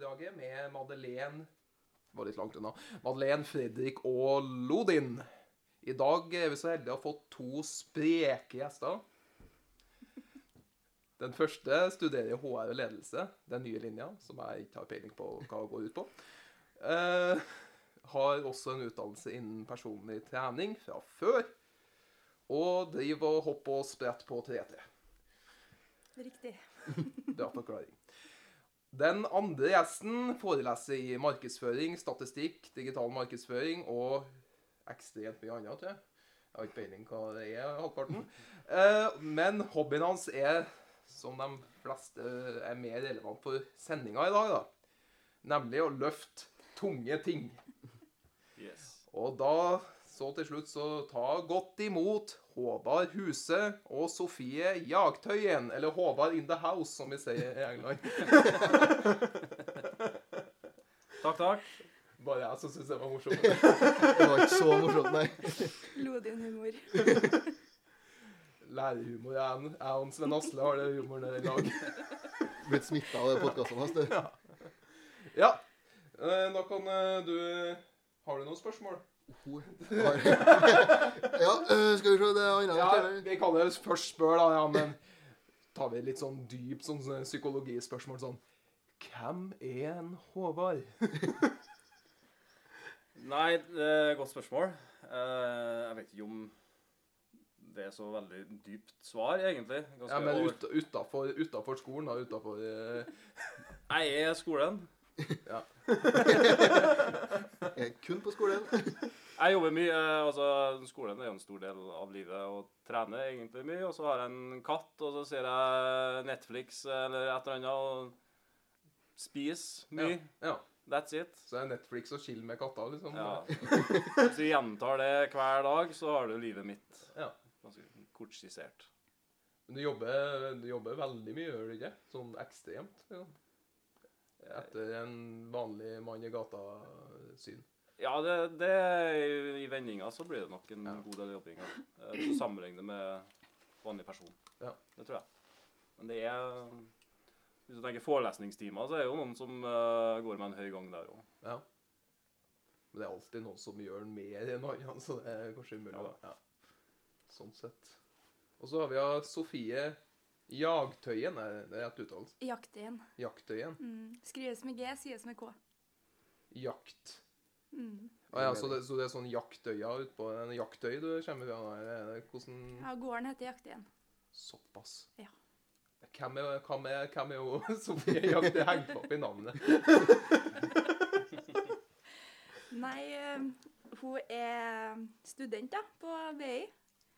Dekningsbidraget med Madeleine var litt langt unna. Madeleine, Fredrik og Lodin. I dag er vi så heldige å ha fått to spreke gjester. Den første studerer HR og ledelse, den nye linja, som jeg ikke har peiling på hva går ut på. Eh, har også en utdannelse innen personlig trening fra før. Og driver og hopper og spretter på 3T. Riktig. Bra forklaring. Den andre gjesten foreleser i markedsføring, statistikk, digital markedsføring og ekstremt mye annet, tror jeg. Jeg har ikke peiling hva det er, halvparten. Eh, men hobbyen hans er, som de fleste er mer relevant for sendinga i dag, da. Nemlig å løfte tunge ting. Yes. Og da, så til slutt, så ta godt imot Håvard Huse og Sofie Jagtøyen. Eller Håvard in the house, som vi sier i England. Takk, takk. Bare jeg som syns det var morsomt. Det var ikke så morsomt, nei. Blodig humor. Lærerhumor. Jeg jeg og Sven Asle har det humoren der i lag. Blitt smitta av podkastene hans, du. Ja. eh, Da kan eh, du Har du noen spørsmål? Hun Ja, øh, skal vi se det andre Ja, vi kan jo først spørre, da. Ja, men tar vi litt sånn dypt sånn, sånn psykologispørsmål sånn Hvem er en Håvard? Nei, det er et godt spørsmål. Eh, jeg vet ikke om det er så veldig dypt svar, egentlig. Ganske Ja, men ut, utafor, utafor skolen, da. Utafor uh... Jeg er skolen. Jeg er kun på skolen. Jeg jobber mye. eh, altså Skolen er jo en stor del av livet, og trener egentlig mye. Og så har jeg en katt, og så ser jeg Netflix eller et eller annet og spiser mye. Ja. ja. That's it. Så er Netflix og chill med katta, liksom. Ja. Hvis du gjentar det hver dag, så har du livet mitt Ja. ganske kort skissert. Men du jobber, du jobber veldig mye, gjør du ikke? Sånn ekstremt. Ja. Etter en vanlig mann i gata-syn. Ja, det, det i vendinga så blir det nok en Ja. god del jobbing. Eh, Hvis du sammenligner med vanlig person. Ja. Det tror jeg. Men det er Hvis du tenker forelesningstimer, så er det jo noen som uh, går med en høy gang der òg. Ja. Men det er alltid noen som gjør mer enn andre, så det er kanskje umulig. Ja. Ja. Sånn sett. Og så har vi av Sofie Jagtøyen. Er det rett uttalelse? Jaktøyen. Jaktøyen. Mm. Skrives med G, sies med K. Jakt. Mm. Ah, ja, så, det, så det er sånn jaktøya utpå en jaktøy du kommer fra? eller Hvordan Ja, gården heter Jaktøyen. Såpass. Ja. Hvem er, hvem er, hvem er jo Sofie Jagtøy hengt opp i navnet? Nei, eh, hun er student da, på BI.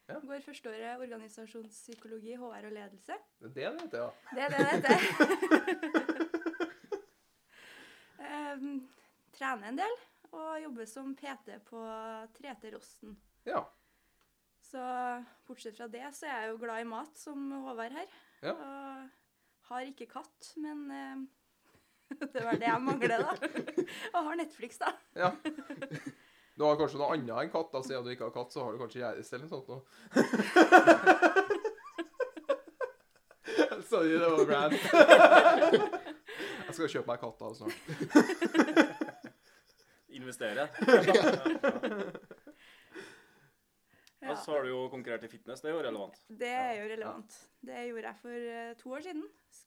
Ja. Går førsteåret organisasjonspsykologi, HR og ledelse. Det er det det heter, ja. Det er det det heter. um, trener en del og jobber som PT på 3T Rosten. Ja. Så bortsett fra det så er jeg jo glad i mat, som Håvard her. Ja. Og har ikke katt, men eh, det var det jeg mangler, da. Og har Netflix, da. ja. Du har kanskje noe annet enn katt, da, siden du ikke har katt, så har du kanskje kjæreste eller noe sånt noe. Sorry, det var grand. Jeg skal kjøpe meg katt da snart. Investere. Ja. Og så har du jo konkurrert i fitness. Det er jo relevant. Det er jo relevant. Det gjorde jeg for eh, to år siden.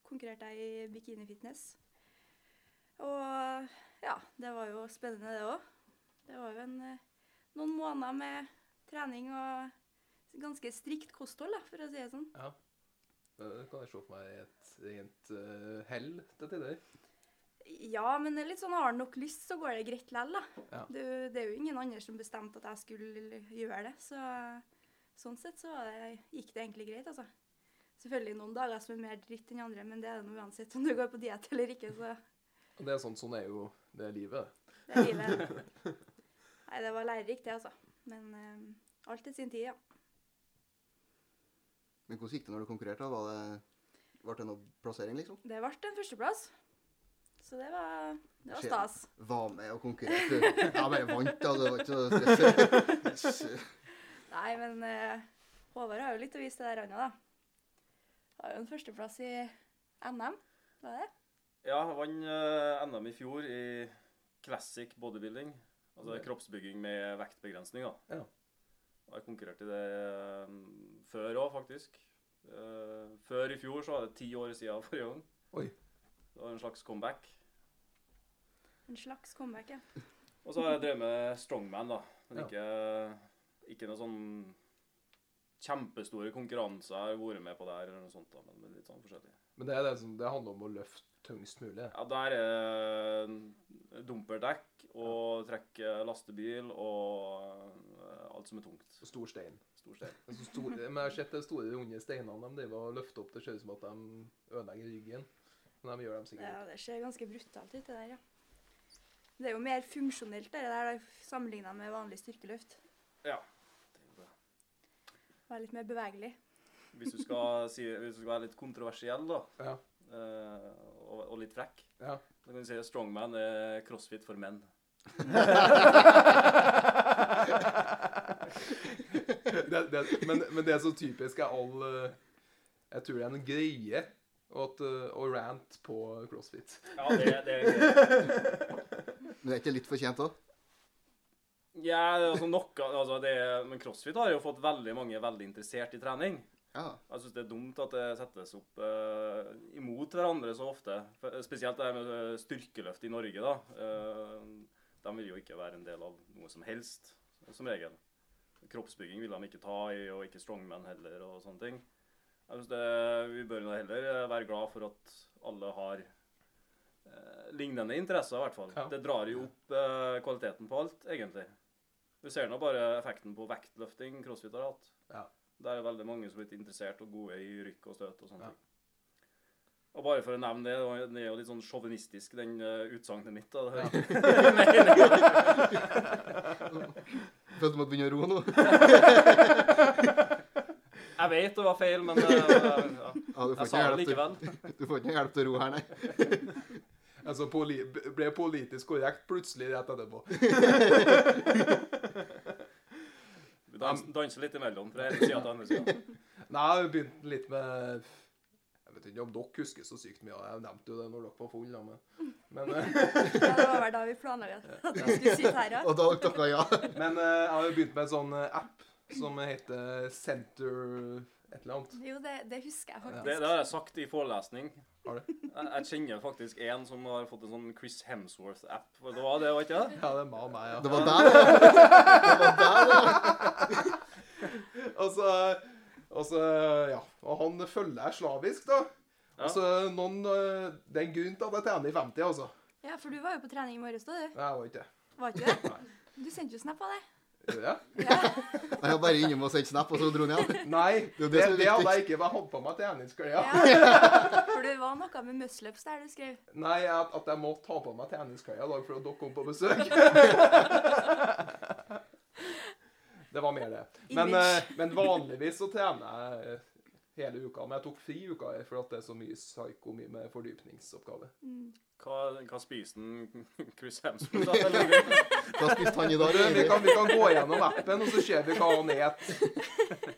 Konkurrerte jeg i bikinifitness. Og ja, det var jo spennende, det òg. Det var jo en, eh, noen måneder med trening og ganske strikt kosthold, da, for å si det sånn. Ja. Det kan jeg se for meg et rent uh, hell til tider. Ja, men det er litt sånn, har du nok lyst, så går det greit likevel, da. Ja. Det, er jo- det er jo ingen andre som bestemte at jeg skulle gjøre det. Så sånn sett så det, gikk det egentlig greit, altså. Selvfølgelig noen dager som er mer dritt enn andre, men det er det nå uansett om du går på diett eller ikke, så det er sånn, sånn er jo det er livet. det er livet. Nei, det var lærerikt, det, altså. Men um, alt til sin tid, ja. Men hvordan gikk det når du konkurrerte? Var det, Ble det noe plassering, liksom? Det ble en førsteplass. Så det var, det var stas. Var med og konkurrerte? du? Jeg bare vant, da. Det var ikke så stress. Nei, men uh, Håvard har jo litt å vise til der andre, da. Har jo en førsteplass i NM. Var det? Ja, jeg vant uh, NM i fjor i classic bodybuilding. Altså kroppsbygging med vektbegrensning. da. Ja. Og Jeg konkurrerte i det eh, før òg, faktisk. Uh, før i fjor så var det ti år siden forrige gang. Oi. Det var en slags comeback. En slags comeback, ja. Og så har jeg drevet med strongman, da. Men Ja. ikke, ikke noe sånn kjempestore konkurranser jeg har vært med på der, eller noe sånt. da, Men litt sånn forskjellig. Men det, er det, som, det handler om å løfte tyngst mulig. Ja, der er dumperdekk og trekke lastebil og alt som er tungt. Og stor stein. Stor stein. Men så store, men jeg har sett de store, runde steinene de driver og løfter opp. Det ser ut som at de ødelegger ryggen. Men de gjør dem sikkert ja. Det ser ganske brutalt ut, det der, ja. Det er jo mer funksjonelt, det der, sammenligna med vanlig styrkeløft. Ja. det. Være litt mer bevegelig. Hvis du skal, si, hvis du skal være litt kontroversiell, da, Ja. uh, og, og litt frekk, Ja. da kan du si at strongman er crossfit for menn. det, det, men, men det er så typisk er all eh, Jeg tror det er en greie at, eh, å rant på crossfit. Ja, det, det er greit. Men er ikke det litt fortjent òg? Ja, altså nok, altså det, Men crossfit har jo fått veldig mange veldig interessert i trening. Ja. Jeg syns det er dumt at det settes opp eh, imot hverandre så ofte. Spesielt det med eh, styrkeløft i Norge. da. Eh, de vil jo ikke være en del av noe som helst, som regel. Kroppsbygging vil de ikke ta i, og ikke strongman heller, og sånne ting. Jeg synes det, Vi bør jo heller eh, være glad for at alle har eh, lignende interesser, i hvert fall. Ja. Det drar jo opp eh, kvaliteten på alt, egentlig. Vi ser nå bare effekten på vektløfting crossfit har hatt. Ja. Der er veldig mange som er blitt interessert og gode i rykk og støt og sånne Ja. ting. Og bare for å nevne det, det er jo litt sånn sjåvinistisk, den uh, utsagnet mitt. da. For at du måtte begynne å roe nå? Jeg vet det var feil, men uh, ja. Ja, jeg sa det likevel. du får ikke hjelp til å ro her, nei. Altså, poli ble politisk korrekt plutselig rett etterpå. Vi dans, danser litt imellom fra ene sida til andre sida. Nei, jeg begynte litt med Jeg vet ikke om dere husker så sykt mye. Jeg nevnte jo det når dere var fulle. Men, men, eh, Ja, det var vel da vi planla at vi skulle sitte her, ja. Og da takka ja. men eh, jeg har jo begynt med en sånn app som heter Center et eller annet. Jo, det, det husker jeg faktisk. det har jeg sagt i forelesning. Har du? Jeg, jeg kjenner faktisk en som har fått en sånn Chris Hemsworth-app. Det var det, var ikke det? Ja, det var meg, ja. Det var der, ja. Det var der, ja. Og så, og så Ja. Og han følger jeg slavisk, da. Ja. Og noen eh, Det er en grunn til at jeg trener i 50, altså. Ja, for du var jo på trening i morges, da, du. Nei, jeg var ikke det. Var ikke det? Du sendte jo snap av det. Jeg? Ja. Jeg var bare innom og sendte snap, og så dro han igjen. Nei, Det det, det hadde jeg ikke. Jeg hadde på meg treningsklær. ja. For det var noe med muscleups der du skrev. Nei, at, at jeg måtte ha på meg treningsklær i dag for at dere kom på besøk. det var mer det. Men, eh, men vanligvis så trener jeg eh, hele uka. Men jeg tok fri uka her for at det er så mye psyko mye med fordypningsoppgave. Mm. Hva, hva spiste Chris Hemsworth? Hva spiste han i dag? Vi, kan, vi kan gå gjennom appen, og så ser vi hva han spiser.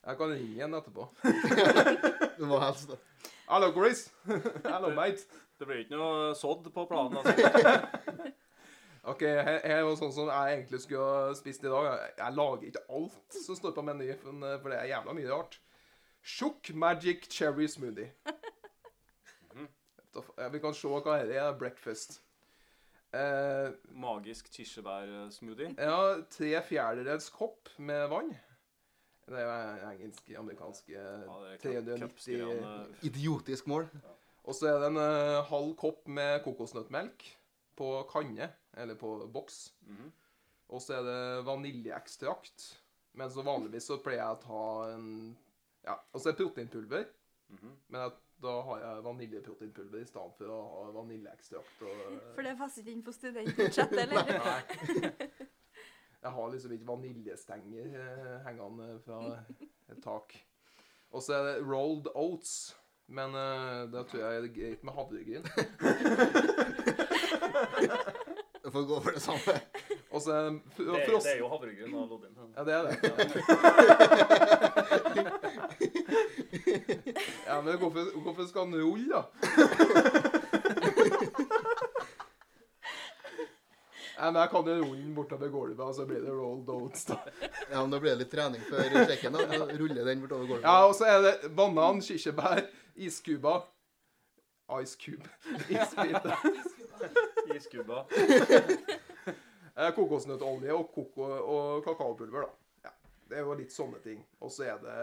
Jeg kan ringe igjen etterpå. du må helst, da. Hallo, Chris. Hallo, mate. Det blir ikke noe sådd på planen. altså. Ok, her, her var sånn som jeg egentlig skulle ha spist i dag. Jeg, lager ikke alt som står på meny, for, for det er jævla mye rart. Tjukk Magic Cherry Smoothie. Ja, Vi kan se hva det er. Breakfast. Eh, Magisk kirsebærsmoothie. ja, tre fjerdedels kopp med vann. Det er jo engelske, amerikanske Ja, det er 390 cupsgreiene. Idiotisk mål. Og så er det en eh, halv kopp med kokosnøttmelk på kanne, eller på boks. Mhm. Og så er det vaniljeekstrakt. Men så vanligvis så pleier jeg å ta en Ja, og så er det proteinpulver. Mhm. Men at da har jeg vaniljeproteinpulver i stedet for å ha vaniljeekstrakt. Og, For det passer ikke inn på studentbudsjettet, eller? Nei. Jeg har liksom ikke vaniljestenger eh, hengende fra et tak. Og så er det rolled oats. Men eh, da tror jeg det er greit med havregryn. Du får gå for det samme. Og så er det for oss, er- det er jo havregryn og Lodin. Ja, det er det. Ja, men hvorfor, hvorfor skal han rulle, da? Ja, men jeg kan jo rulle den bortover gulvet, og så blir det rolled oats, da. Ja, men da blir det litt trening før sjekken. da. Rulle Ruller den bortover gulvet. Ja, og så er det banan, kirsebær, iskuber Ice cube. Isbiter. Iskubba. Eh, Kokosnøttolje og, koko og kakaopulver, da. Ja, det er jo litt sånne ting. Og så er det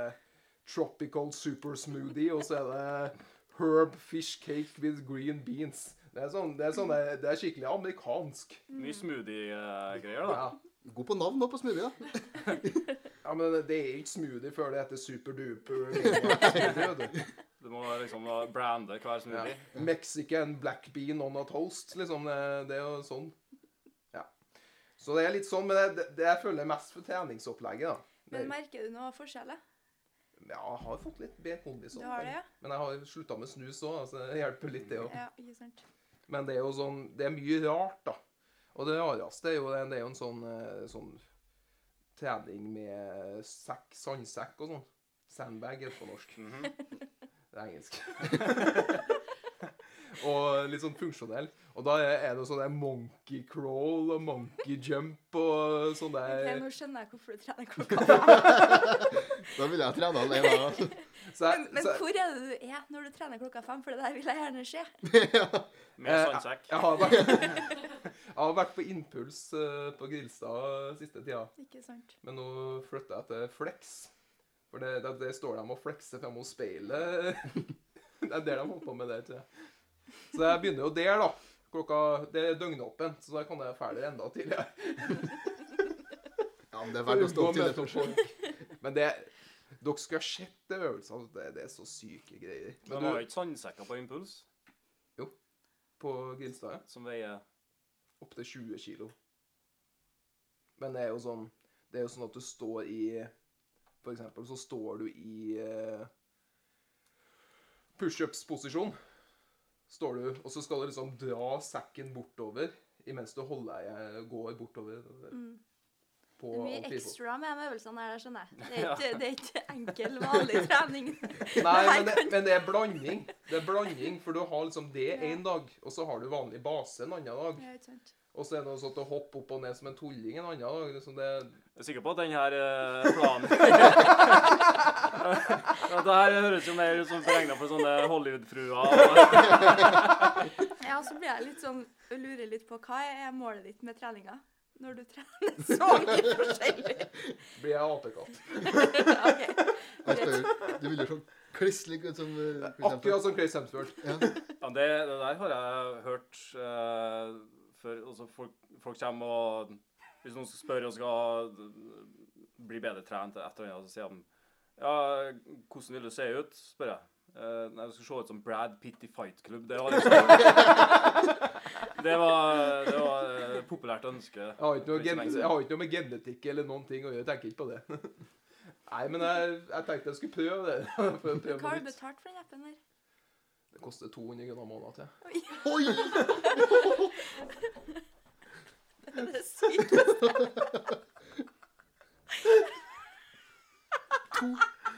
tropical super smoothie, og så er det herb fish cake with green beans. Det er, sånn, det er, sånn, det er skikkelig amerikansk. Mye smoothie-greier, da. Ja. God på navn nå på smoothie, da. ja, men det er ikke smoothie før det heter superduper. du. Du må liksom brande hver Ja. smoothie. Mexican black bean on a toast, liksom. Det, det er jo sånn. Så det er litt sånn, men det, det, det jeg føler mest for treningsopplegget, da. Men merker du noe forskjell? da? ja, jeg har fått litt bedre kondis. Du har det, ja? Men jeg har slutta med snus òg, så det hjelper litt, det òg. Ja, ikke sant. Men det er jo sånn Det er mye rart, da. Og det rareste er jo, det er jo en sånn, eh, sånn trening med sekk, sandsekk og sånn. Sandbag er det på norsk. Mhm. Det er engelsk. og litt sånn funksjonell. Og da er det sånn der monkey crawl og monkey jump og sånn Ok, okay, Nå skjønner jeg hvorfor du trener klokka fem. Da ville jeg trene alene. da. så jeg, Men, men så, hvor er det du er når du trener klokka fem? For det der vil jeg gjerne se. Med Eh, sandsekk. jeg, har vært, jeg har vært på Impuls eh, på Grilstad siste tida. Ikke sant? Men nå flytter jeg til Flex. For det, det, det står de og flekser frem mot speilet. Det er det de holder på med det, tror jeg. Så jeg begynner jo der, da. Klokka, Det er døgnåpent, så da kan jeg ferdig enda tidligere. Ja, men det er verdt å stå til opp tidlig. Men det Dere skulle ha sett det øvelsene. Det, det er så syke greier. Men, Men har du, ikke sandsekker på impuls, Jo. på Grinstad, ja. som veier Opptil 20 kilo. Men det er jo sånn Det er jo sånn at du står i For eksempel så står du i eh, pushups-posisjon. Står du, og så skal du liksom dra sekken bortover imens du holder deg går bortover Mm. på Det er mye ekstra med de øvelsene her, skjønner jeg. Det er ikke, det er ikke enkel, vanlig trening. Nei, men det, men det er blanding. Det er blanding, For du har liksom det Ja. en dag, og så har du vanlig base en annen dag. Ja, ikke sant? Og så er det noe sånt å hoppe opp og ned som en tulling en annen dag. Liksom det, Jeg er sikker på at den her eh, planen Dette Det her høres jo mer ut som beregna for sånne Hollywood-fruer. og- Ja, så blir jeg litt sånn lurer litt på hva er målet ditt med treninga? Når du trener så mye forskjellig. blir jeg apekatt. OK. Jeg Du vil jo sånn klisslig ut som eh. Akkurat som Chris Hemsworth. Ja. Ja, det, det der har jeg hørt eh, før. Altså folk, folk kommer og Hvis noen skal spørre og skal bli bedre trent et eller annet, så sier de Ja, hvordan vil du se ut? spør jeg. Eh, nei, du skal se ut som Brad Pitt i Fight Club. Det var liksom Det var, det var et populært ønske. Jeg har, for jeg har ikke noe med genetikk eller noen ting å gjøre. Jeg tenker ikke på det. Nei, men jeg, jeg tenkte jeg skulle prøve det. For Hva har du betalt for den appen der? Det koster 200 kroner måneden til. Oi! Det er sykt.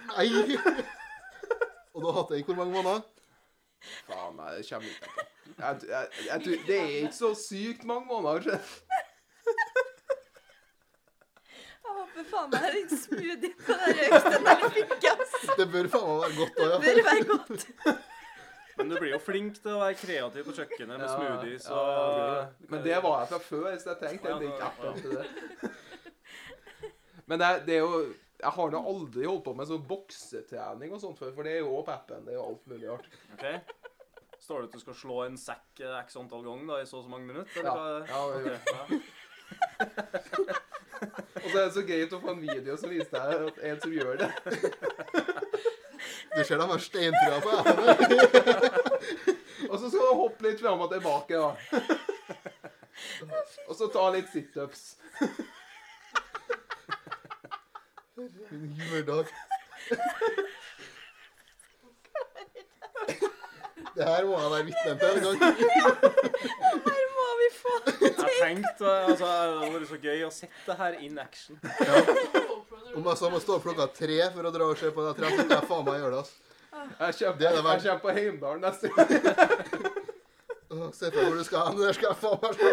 Nei! Og du har hatt det i hvor mange måneder? Faen nei, det kommer ikke på. Jeg, jeg, jeg, tror- det er ikke så sykt mange måneder. Jeg håper faen meg den smoothie på den øksten der fikk, ass. Det bør faen meg være godt òg, Det ja. bør være godt. Men du blir jo flink til å være kreativ på kjøkkenet med Ja, smoothies ja, og Men det var jeg fra før, så jeg tenkte jeg ikke akkurat til det. Men det, det er jo Jeg har nå aldri holdt på med sånn boksetrening og sånt før, for det er jo òg på appen. Det er jo alt mulig rart. Okay. Står det at du skal slå en sekk eh, x antall ganger da, i så og så mange minutter? Ja, Eller? ja, hva? det Og så er det så greit å få en video som viser deg at en som gjør det. Du ser de har steintrua på appen. Og så skal du hoppe litt fram og tilbake, da. Og så ta litt situps. Min humørdag. Det her må jeg være vitne til en gang. Her må vi få Jeg tenkte altså, Det hadde vært så gøy å sette det her in action. Om jeg så må stå opp klokka tre for å dra og se på det, treet, så kan jeg faen meg gjøre det. ass. Jeg kommer, Det er det jeg kommer på Heimdal neste gang. Åh, Se for deg hvor du skal hen. Der skal jeg faen meg stå.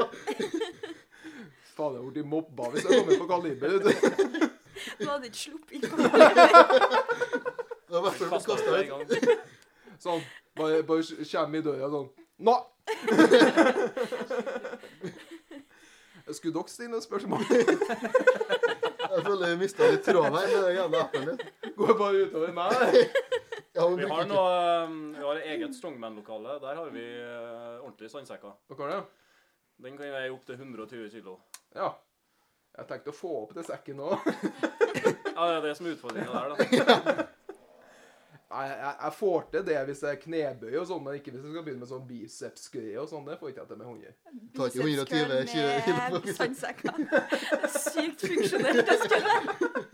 Faen, jeg har blitt mobba hvis jeg kommer på kaliber. vet du. Du hadde ikke sluppet inn på det. Det var derfor du ble Kastet det ut. en gang. Sånn. Bare, bare kommer i døra sånn Nå! Skulle dere stille noen spørsmål? Jeg mista litt tråden her med det jævla appen din. Går bare utover meg. Ja, hun Vi har noe um, Vi har eget strongman-lokale. Der har vi uh, ordentlige sandsekker. Hva er det? Den kan veie opptil 120 kilo. Ja. Jeg tenkte å få opp til sekken òg. Ja, det er det som er utfordringa der, da. Nei, jeg, jeg får til det hvis det er knebøy og sånn, men ikke hvis jeg skal begynne med sånn bicepsgreier og sånn. Det får ikke jeg til med 100. Tar ikke 120 kilo med sandsekker. Sykt funksjonelt. Skulle.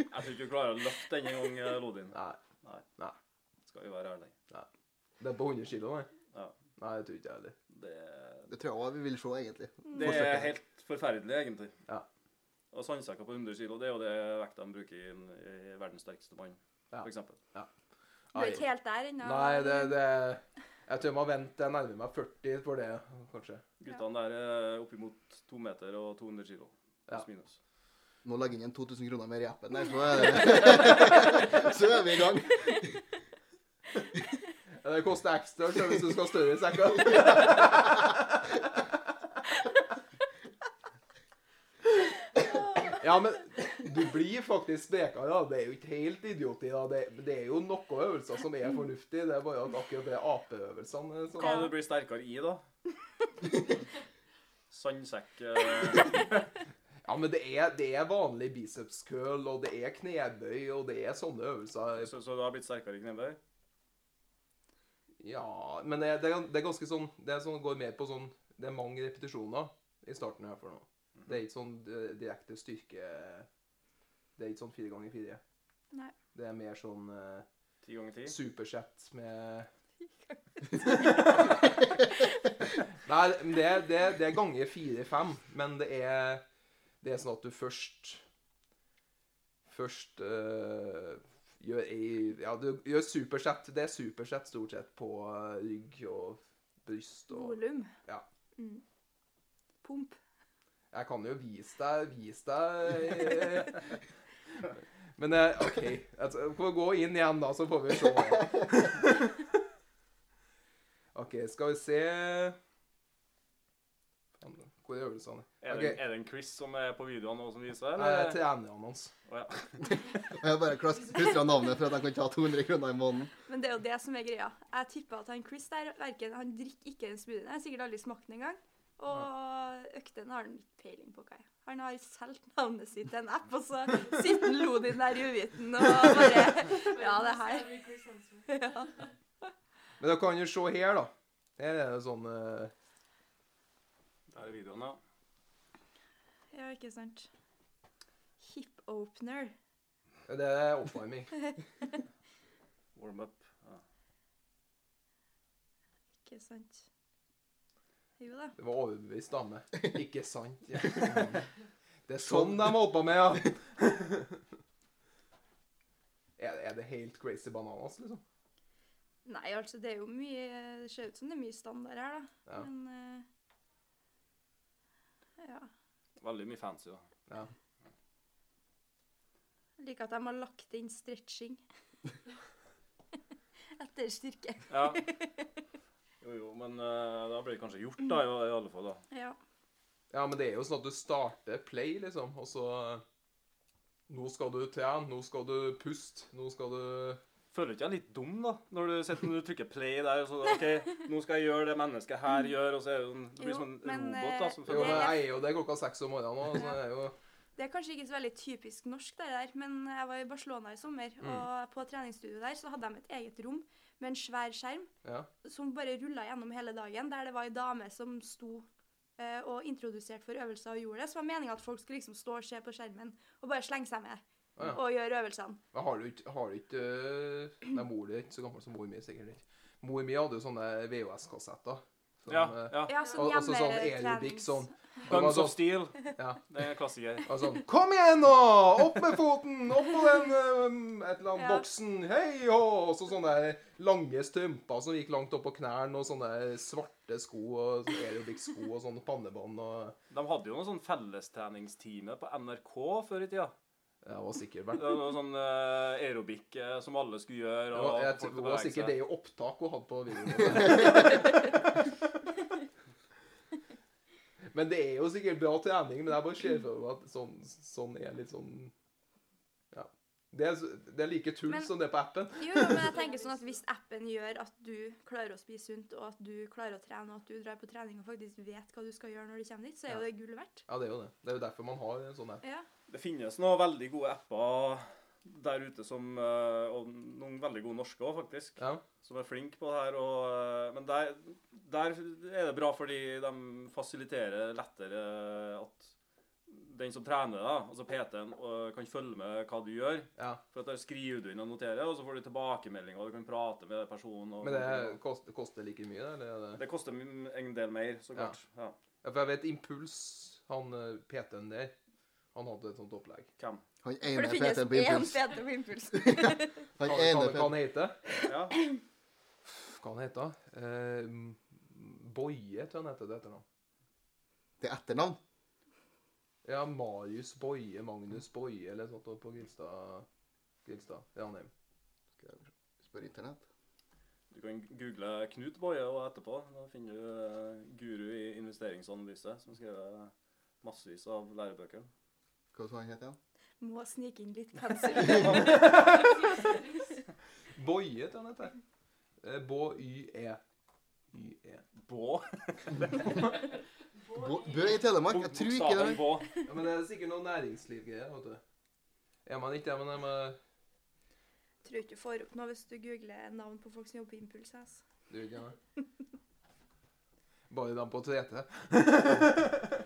Jeg tror ikke du klarer å løfte den en gang, Nei. Nei. Nei. Skal vi være ærlige. Det er på 100 kilo, nei? Ja. Nei, det tror ikke jeg heller. Det, Det tror jeg vi vil se, egentlig. det er helt forferdelig, egentlig. Ja. Og sandsekker på 100 kilo, det er jo det vekta de bruker i, i verdens sterkeste mann, Ja. for eksempel. Du er ikke helt der ennå. Nei, det, det Jeg tror jeg må vente jeg nærmer meg 40 for det, kanskje. Guttene der er oppimot to meter og 200 kilo. Ja. Pluss minus. Nå legger jeg inn 2000 kroner mer i appen der, så er det Så er vi i gang. Det koster ekstra hvis du skal ha større sekker. Ja, men du blir faktisk speka, Ja. Det er jo ikke helt idioti. da. Det, det er jo noen øvelser som er fornuftige. Det er bare at akkurat det apeøvelsene. Hva du blir sterkere i, da? Sandsekk eh, Ja, men det er, det er vanlig biceps curl, og det er knebøy, og det er sånne øvelser. så, så du har blitt sterkere i knebøy? Ja, men det, det, er, det er ganske sånn Det er sånn, går mer på sånn Det er mange repetisjoner i starten her for nå. Det er ikke sånn eh, direkte styrke Det er ikke sånn fire ganger fire. Nei. Det er mer sånn uh, Ti ganger ti? supersett med Nei, det, er- det, er- det er ganger fire-fem, men det er Det er sånn at du først Først eh, gjør ei Ja, du gjør supersett. Det er supersett stort sett på eh, rygg og bryst og Volum. Ja. Mm. Pump. Jeg kan jo vise deg Vise deg Men eh, OK. Altså, får gå inn igjen, da, så får vi se. OK, skal vi se Hvor er øvelsene? Er, Ok. det, er det en Chris som er på videoen nå som viser? Nei, Eller? trenerne hans. Oh, ja. Jeg bare klistra navnet for at jeg kan ta 200 kroner i måneden. Men det er jo det som er greia. Jeg tipper at han Chris der, verken, han drikker ikke den smoothien. Jeg har sikkert aldri smakt den engang. Og øktene har han ikke peiling på hva er. Han har solgt navnet sitt til en app, og så sitter han Lodin der i uviten og bare Ja, det her. Ja. Men da kan du se her, da. Her er det sånn eh, Der er videoen, ja. ja, ikke sant. Hip opener. Det er oppvarming. Warm up. Ja. Ikke sant. Jo da. Det var overbevist dame. Ikke sant? Ja. Det er sånn de holdt på med, ja. Er, er det helt crazy bananas, liksom? Nei, altså, det er jo mye Det ser ut som det er mye standard her, da. Ja. Men uh, Ja. Veldig mye fancy, da. ja. Jeg liker at de har lagt inn stretching. Etter styrke. Ja. Jo, jo, men uh, da blir det kanskje gjort, da, i, i alle fall. da. Ja. Ja, men det er jo sånn at du starter play, liksom, og så Nå skal du trene, nå skal du puste, nå skal du Føler du ikke deg litt dum, da? Når du, sitter, når du trykker play der, og så OK, nå skal jeg gjøre det mennesket her gjør, og så er det Du blir Jo, sånn men, robot, da. Som Jo, men jeg er jo det klokka seks om morgenen nå, så det er jo Det er kanskje ikke så veldig typisk norsk, det der, men jeg var i Barcelona i sommer, og på treningsstudioet der så hadde de et eget rom med en svær skjerm Ja. som bare rulla gjennom hele dagen, der det var ei dame som sto eh, og introduserte for øvelser og gjorde det. Så var meninga at folk skulle liksom stå og se på skjermen og bare slenge seg med ah, ja. og gjøre øvelsene. Men har du ikke Har du ikke øh, Nei, mor di er ikke så gammel som mor mi, sikkert ikke. Mor mi hadde jo sånne VHS-kassetter Som, Ja, ja. Ja, sånn Og også sånn aerobic sånn. Guns sånn- of Steel. Ja. Det er klassiker. Og sånn Kom igjen, nå! Opp med foten! Opp på den um, et eller annet Ja. boksen! Hei hå! Og så sånne lange strømper som gikk langt opp på knærne, og sånne svarte sko og sånne aerobic-sko og sånne pannebånd og De hadde jo noe sånn fellestreningstime på NRK før i tida. Ja, det var sikkert Det var sånn uh, aerobic eh, som alle skulle gjøre. Og var, jeg, er var sikkert det i opptak hun hadde på videoen. Men det er jo sikkert bra trening, men jeg bare ser for meg at sånn, sånn er litt sånn Ja. Det er, det er like tull Men- som det er på appen. Jo, jo, men jeg tenker sånn at hvis appen gjør at du klarer å spise sunt, og at du klarer å trene, og at du drar på trening og faktisk vet hva du skal gjøre når du kommer dit, så er jo det gull verdt. Ja, det er jo det. Det er jo derfor man har en sånn app. Ja. Det finnes noen veldig gode apper der ute som eh, Og noen veldig gode norske òg, faktisk. Ja. Som er flinke på det her. Og, eh, men der, der er det bra fordi de fasiliterer lettere at den som trener, da, altså PT-en, kan følge med hva du gjør. ja. For at Der skriver du inn og noterer, og så får du tilbakemeldinger, og du kan prate med personen. Og, Men det koster, koster like mye, eller? er det- det koster en del mer, så klart. Ja. Ja, for jeg vet Impuls, han eh, PT-en der, han hadde et sånt opplegg. Hvem? Han For ene det finnes PT-en på én fete på impuls. Han Hva, ene hva han heter? Ja. Hva han heter? Eh, Boje, tror jeg han heter det etternavn. Det er etternavn. Ja, Marius Boje, Magnus Boje, eller sånt noe på Grilstad. Grilstad, Ranheim. Skal jeg spørre internett. Du kan google Knut Boje og etterpå. Da finner du eh, guru i investeringsanalyse som skriver massevis av lærebøker. Hva sa han het igjen? Må snike inn litt pensel. Boje, tror jeg han heter. Eh, Bå-y-e. Y-e. Bå. Bå- Bø i Telemark? Jeg tror ikke det. Ja, men det er sikkert noe næringslivgreier, vet du. Er man ikke det, men er man Tror ikke du får opp noe hvis du googler navn på folk som jobber på Impuls. S. Du vet ikke det? Bare dem på 3T.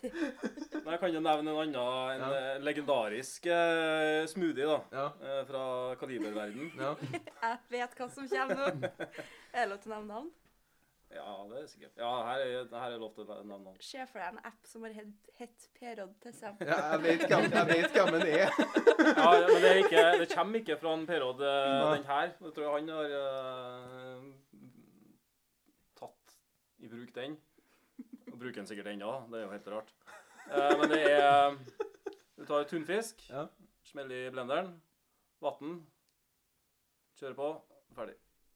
Jeg kan jo nevne en annen, en Ja. eh, legendarisk eh, smoothie da, Ja, eh, fra kaliberverden. ja. Jeg vet hva som kommer nå. Er det lov til å nevne navn? Ja, det er sikkert. Ja, her er, her er lov til å nevne navn. Se for deg en app som har hett P-Rodd til sammen. ja jeg, vet hvem, jeg vet hvem den er. Ja, ja, men det, er ikke, det kommer ikke fra en Perod, eh, den her. Jeg tror han har uh, tatt i bruk den. Bruker den sikkert ennå, det er jo helt rart. Eh, men det er Du tar tunfisk, Ja. smeller i blenderen, vann, kjører på, ferdig.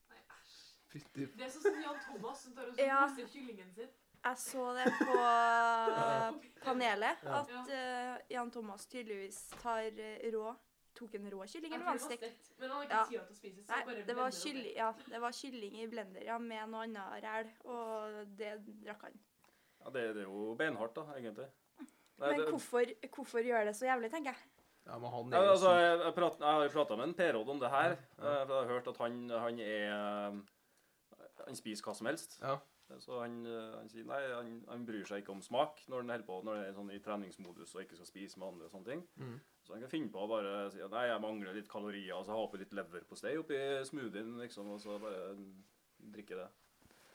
Nei, æsj. Det er sånn som Jan Thomas som tar og Ja. mister kyllingen sin. Jeg så det på panelet, at uh, Jan Thomas tydeligvis tar eh, rå Tok en rå kylling eller tror var det han var stekt? stekt, Men han har ikke Ja. til å spise, så Nei, bare det var, kylling, ja, det var kylling i blender ja, med noe annet ræl, og det drakk han. Ja, det, det er jo beinhardt, da, egentlig. Nei, Men det- hvorfor, hvorfor gjør det så jævlig, tenker jeg. Ja, men han er ja, altså, jeg, jeg, prat, jeg har prata med en Per-Odd om det her. Ja. eh, jeg har hørt at han, han er eh, Han spiser hva som helst. Ja. Så han, eh, han sier nei, han, han bryr seg ikke om smak når han holder på når han er sånn i treningsmodus og ikke skal spise med andre og sånne ting. Mm. Så han kan finne på å bare si at nei, jeg mangler litt kalorier, og så ha oppi litt leverpostei oppi smoothien, liksom, og så bare drikke det.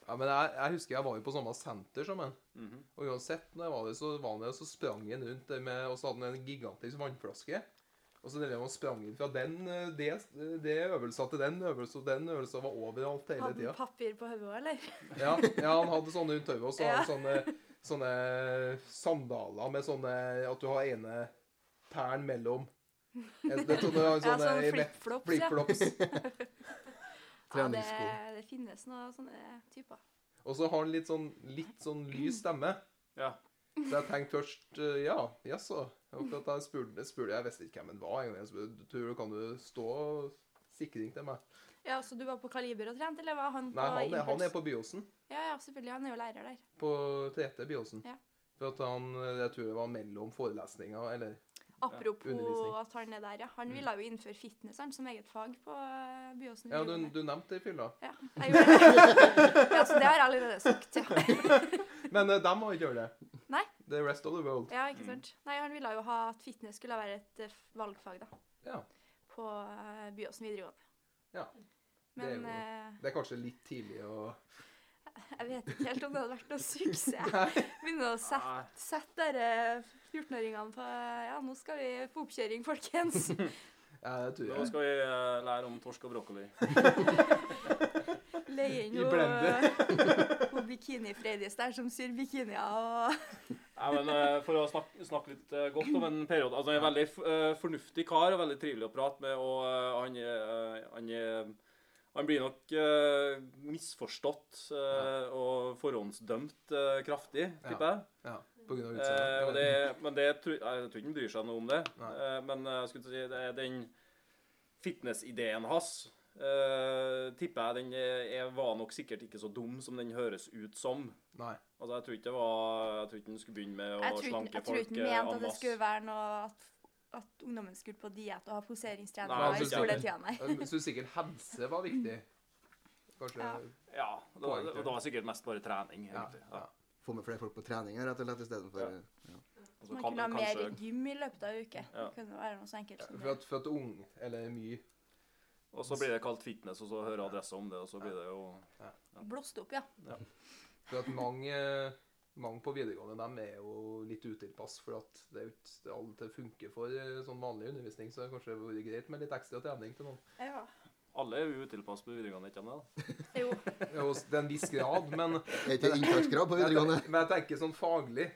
Ja, men jeg, jeg husker jeg var jo på samme senter som han. Mhm. Og uansett, når jeg var der, så var han der, så sprang han rundt der med Og så hadde han en gigantisk vannflaske. Og så drev han og sprang inn fra den, eh, det, det øvelsen til den øvelsen, og den øvelsen var overalt hele Hadde tida. han papir på hodet, eller? Ja, ja, han hadde sånne rundt hodet, og så hadde han sånne, sånne sandaler med sånne At du har ene tæren mellom. Det er sånne, Ja, sånne, sånn flipflops, ja. flipflops. Ja, det, det finnes noen sånne typer. Og så har han litt sånn, litt sånn lys stemme. Ja. Så jeg tenkte først eh, ja, jaså. Jeg spurte, spurte Jeg visste ikke hvem han var engang. Jeg spurte, tror du kan du stå sikring til meg? Ja, Så du var på Kaliber og trente, eller var han på Nei, han er, han er på Byåsen. Ja, ja, selvfølgelig. Han er jo lærer der. På 3. Byåsen? Ja. For at han Jeg tror det var mellom forelesninger, eller Apropos at han er der, ja. Han ville jo innføre fitness han, som eget fag på eh, Byåsen. Ja, du, du nevnte det i fylla. Ja, jeg gjorde det. ja, så det har jeg allerede sagt, ja. Men uh, de må ikke gjøre det. Nei. The rest of the world. Ja, ikke sant. Nei, han ville jo ha at fitness skulle være et eh, valgfag, da. Ja. På uh, Byåsen videregående. Ja. Det er Men jo- eh, Det er kanskje litt tidlig å Jeg vet ikke helt om det hadde vært noe suksess. Begynne å sette, sette dere 14-åringene på Ja, nå skal vi på oppkjøring, folkens. Ja, det tror jeg. Nå skal vi eh, lære om torsk og brokkoli. Leie inn hun hun bikini-Freidis der som syr bikinier og ja, men eh, For å snakke, snakke litt eh, godt om en periode altså Han er en veldig fornuftig kar og veldig trivelig å prate med. og han, han, han blir nok uh, misforstått eh, og forhåndsdømt uh, kraftig, tipper jeg. Ja, på grunn av Eh, og utseendet. det, men det, jeg tror ikke han bryr seg noe om det. Men jeg skulle si, det er den fitnessideen hans eh, tipper jeg den er, er- var nok sikkert ikke så dum som den høres ut som. Nei. Altså, Jeg tror ikke det var, jeg tror ikke den skulle begynne med å slanke folk. jeg tror ikke den mente at det skulle være noe at, at ungdommen skulle på diett og ha poseringstreninger i altså, skoletida, nei. Jeg syns sikkert helse var viktig. Kanskje Ja. Ja, det var, det var sikkert mest bare trening. Ja, egentlig. ja. Ja. Få med flere folk på trening rett og slett, istedenfor Ja. ja. Og Man kan kunne ha man mer kanskje- gym i løpet av en uke. Ja. Det kunne være noe så enkelt som For det. at, for at ung, eller mye Og så blir det kalt fitness, og så hører adressa om det, og så blir det jo Blåst opp, ja. For at mange, mange på videregående de er jo litt utilpass. For at det er ikke det alltid funker for eh, sånn vanlig undervisning. Så det kanskje det vært greit med litt ekstra trening til noen. ja. Alle er jo utilpass på videregående, ikke sant? Jo. Jo, til en viss grad, men Er ikke det inntakskrav på videregående? men jeg tenker sånn faglig.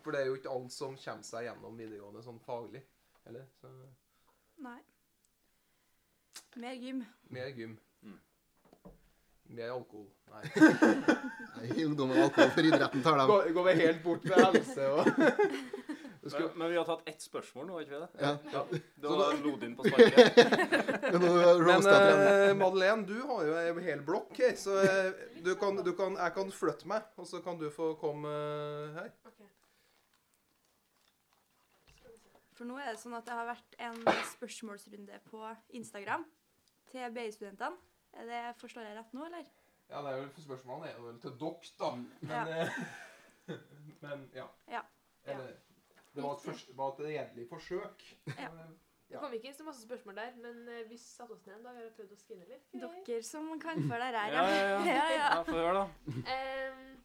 For det er jo ikke alle som kommer seg gjennom videregående sånn faglig. Eller? Så Nei. Mer gym. mer gym. Mm. Mer alkohol. Nei. Nei, ungdom og alkohol for idretten tar dem. Går, går vi helt bort med helse og Du Men, men vi har tatt ett spørsmål nå, ikke vi det? Ja. ja. Det var Lodin på sparket. Men eh, Madeleine, du har jo en hel blokk her, så eh, du kan, du kan, jeg kan flytte meg, og så kan du få komme eh, her. For nå er det sånn at det har vært en spørsmålsrunde på Instagram til BI-studentene. Er det, Forstår jeg rett nå, eller? Ja, det er vel Spørsmålene er jo vel til dere, da. Men Ja. eh, Men ja. Ja. Eller, det var et, først, var et redelig forsøk. Ja. Det kom ikke så masse spørsmål der, men eh, vi satte oss ned en dag og prøvde prøvd å skrive litt. greier. Dere som kan for dere her, Ja, ja, ja. ja, ja. Ja, Få høre, da. Um,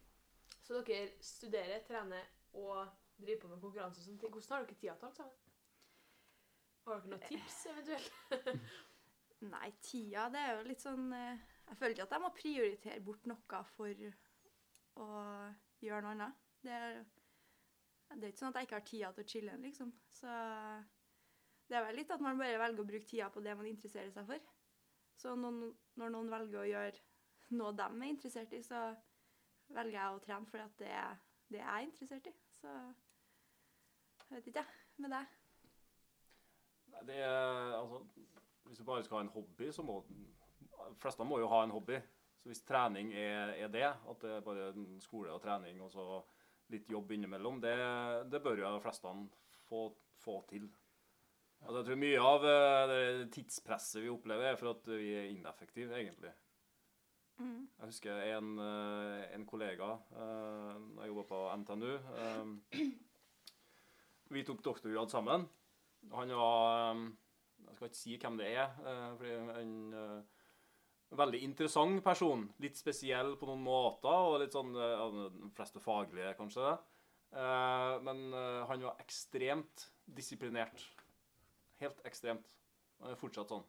så dere studerer, trener og driver på med konkurranse og sånne ting. Hvordan har dere tida til alt sammen? Har dere noen tips, eventuelt? Nei, tida, det er jo litt sånn eh, Jeg føler ikke at jeg må prioritere bort noe for å gjøre noe annet. Det er, det er ikke sånn at jeg ikke har tida til å chille, liksom. Så det er vel litt at man bare velger å bruke tida på det man interesserer seg for. Så noen, når noen velger å gjøre noe de er interessert i, så velger jeg å trene fordi det er det jeg er interessert i. Så jeg vet ikke, jeg. Med deg. Nei, Det altså, hvis du bare skal ha en hobby, så må De fleste må jo ha en hobby. Så hvis trening er, er det, at det er bare skole og trening og så litt jobb innimellom, det, det bør jo de fleste få, få til. Altså, jeg tror mye av eh, det tidspresset vi opplever, er for at vi er ineffektive, egentlig. Mm. Jeg husker en, eh, en kollega da jeg jobba på NTNU. eh, vi tok doktorgrad sammen. Han var eh, Jeg skal ikke si hvem det er, uh, fordi en eh, veldig interessant person. Litt spesiell på noen måter, og litt sånn eh, ja, De fleste faglige, kanskje. Eh, men eh, han var ekstremt disiplinert. Helt ekstremt. Han er fortsatt sånn.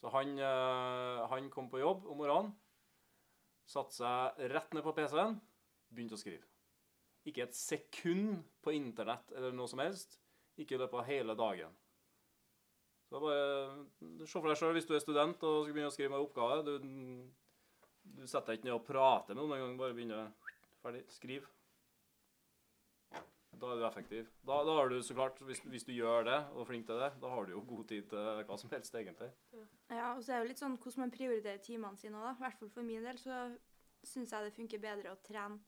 Så han, eh, han kom på jobb om morgenen, satte seg rett ned på PC-en, begynte å skrive. Ikke et sekund på internett eller noe som helst. Ikke i løpet av hele dagen. Så bare Se for deg sjøl hvis du er student og skal begynne å skrive en oppgave. Du, du setter deg ikke ned og prater med noen engang, bare begynner Ferdig. Skriv. Da er du effektiv. Da, da har du så klart, hvis, hvis du gjør det og er flink til det, da har du jo god tid til hva som helst, egentlig. Ja, og så er det jo litt sånn hvordan man prioriterer timene sine òg, da. I hvert fall for min del så syns jeg det funker bedre å trene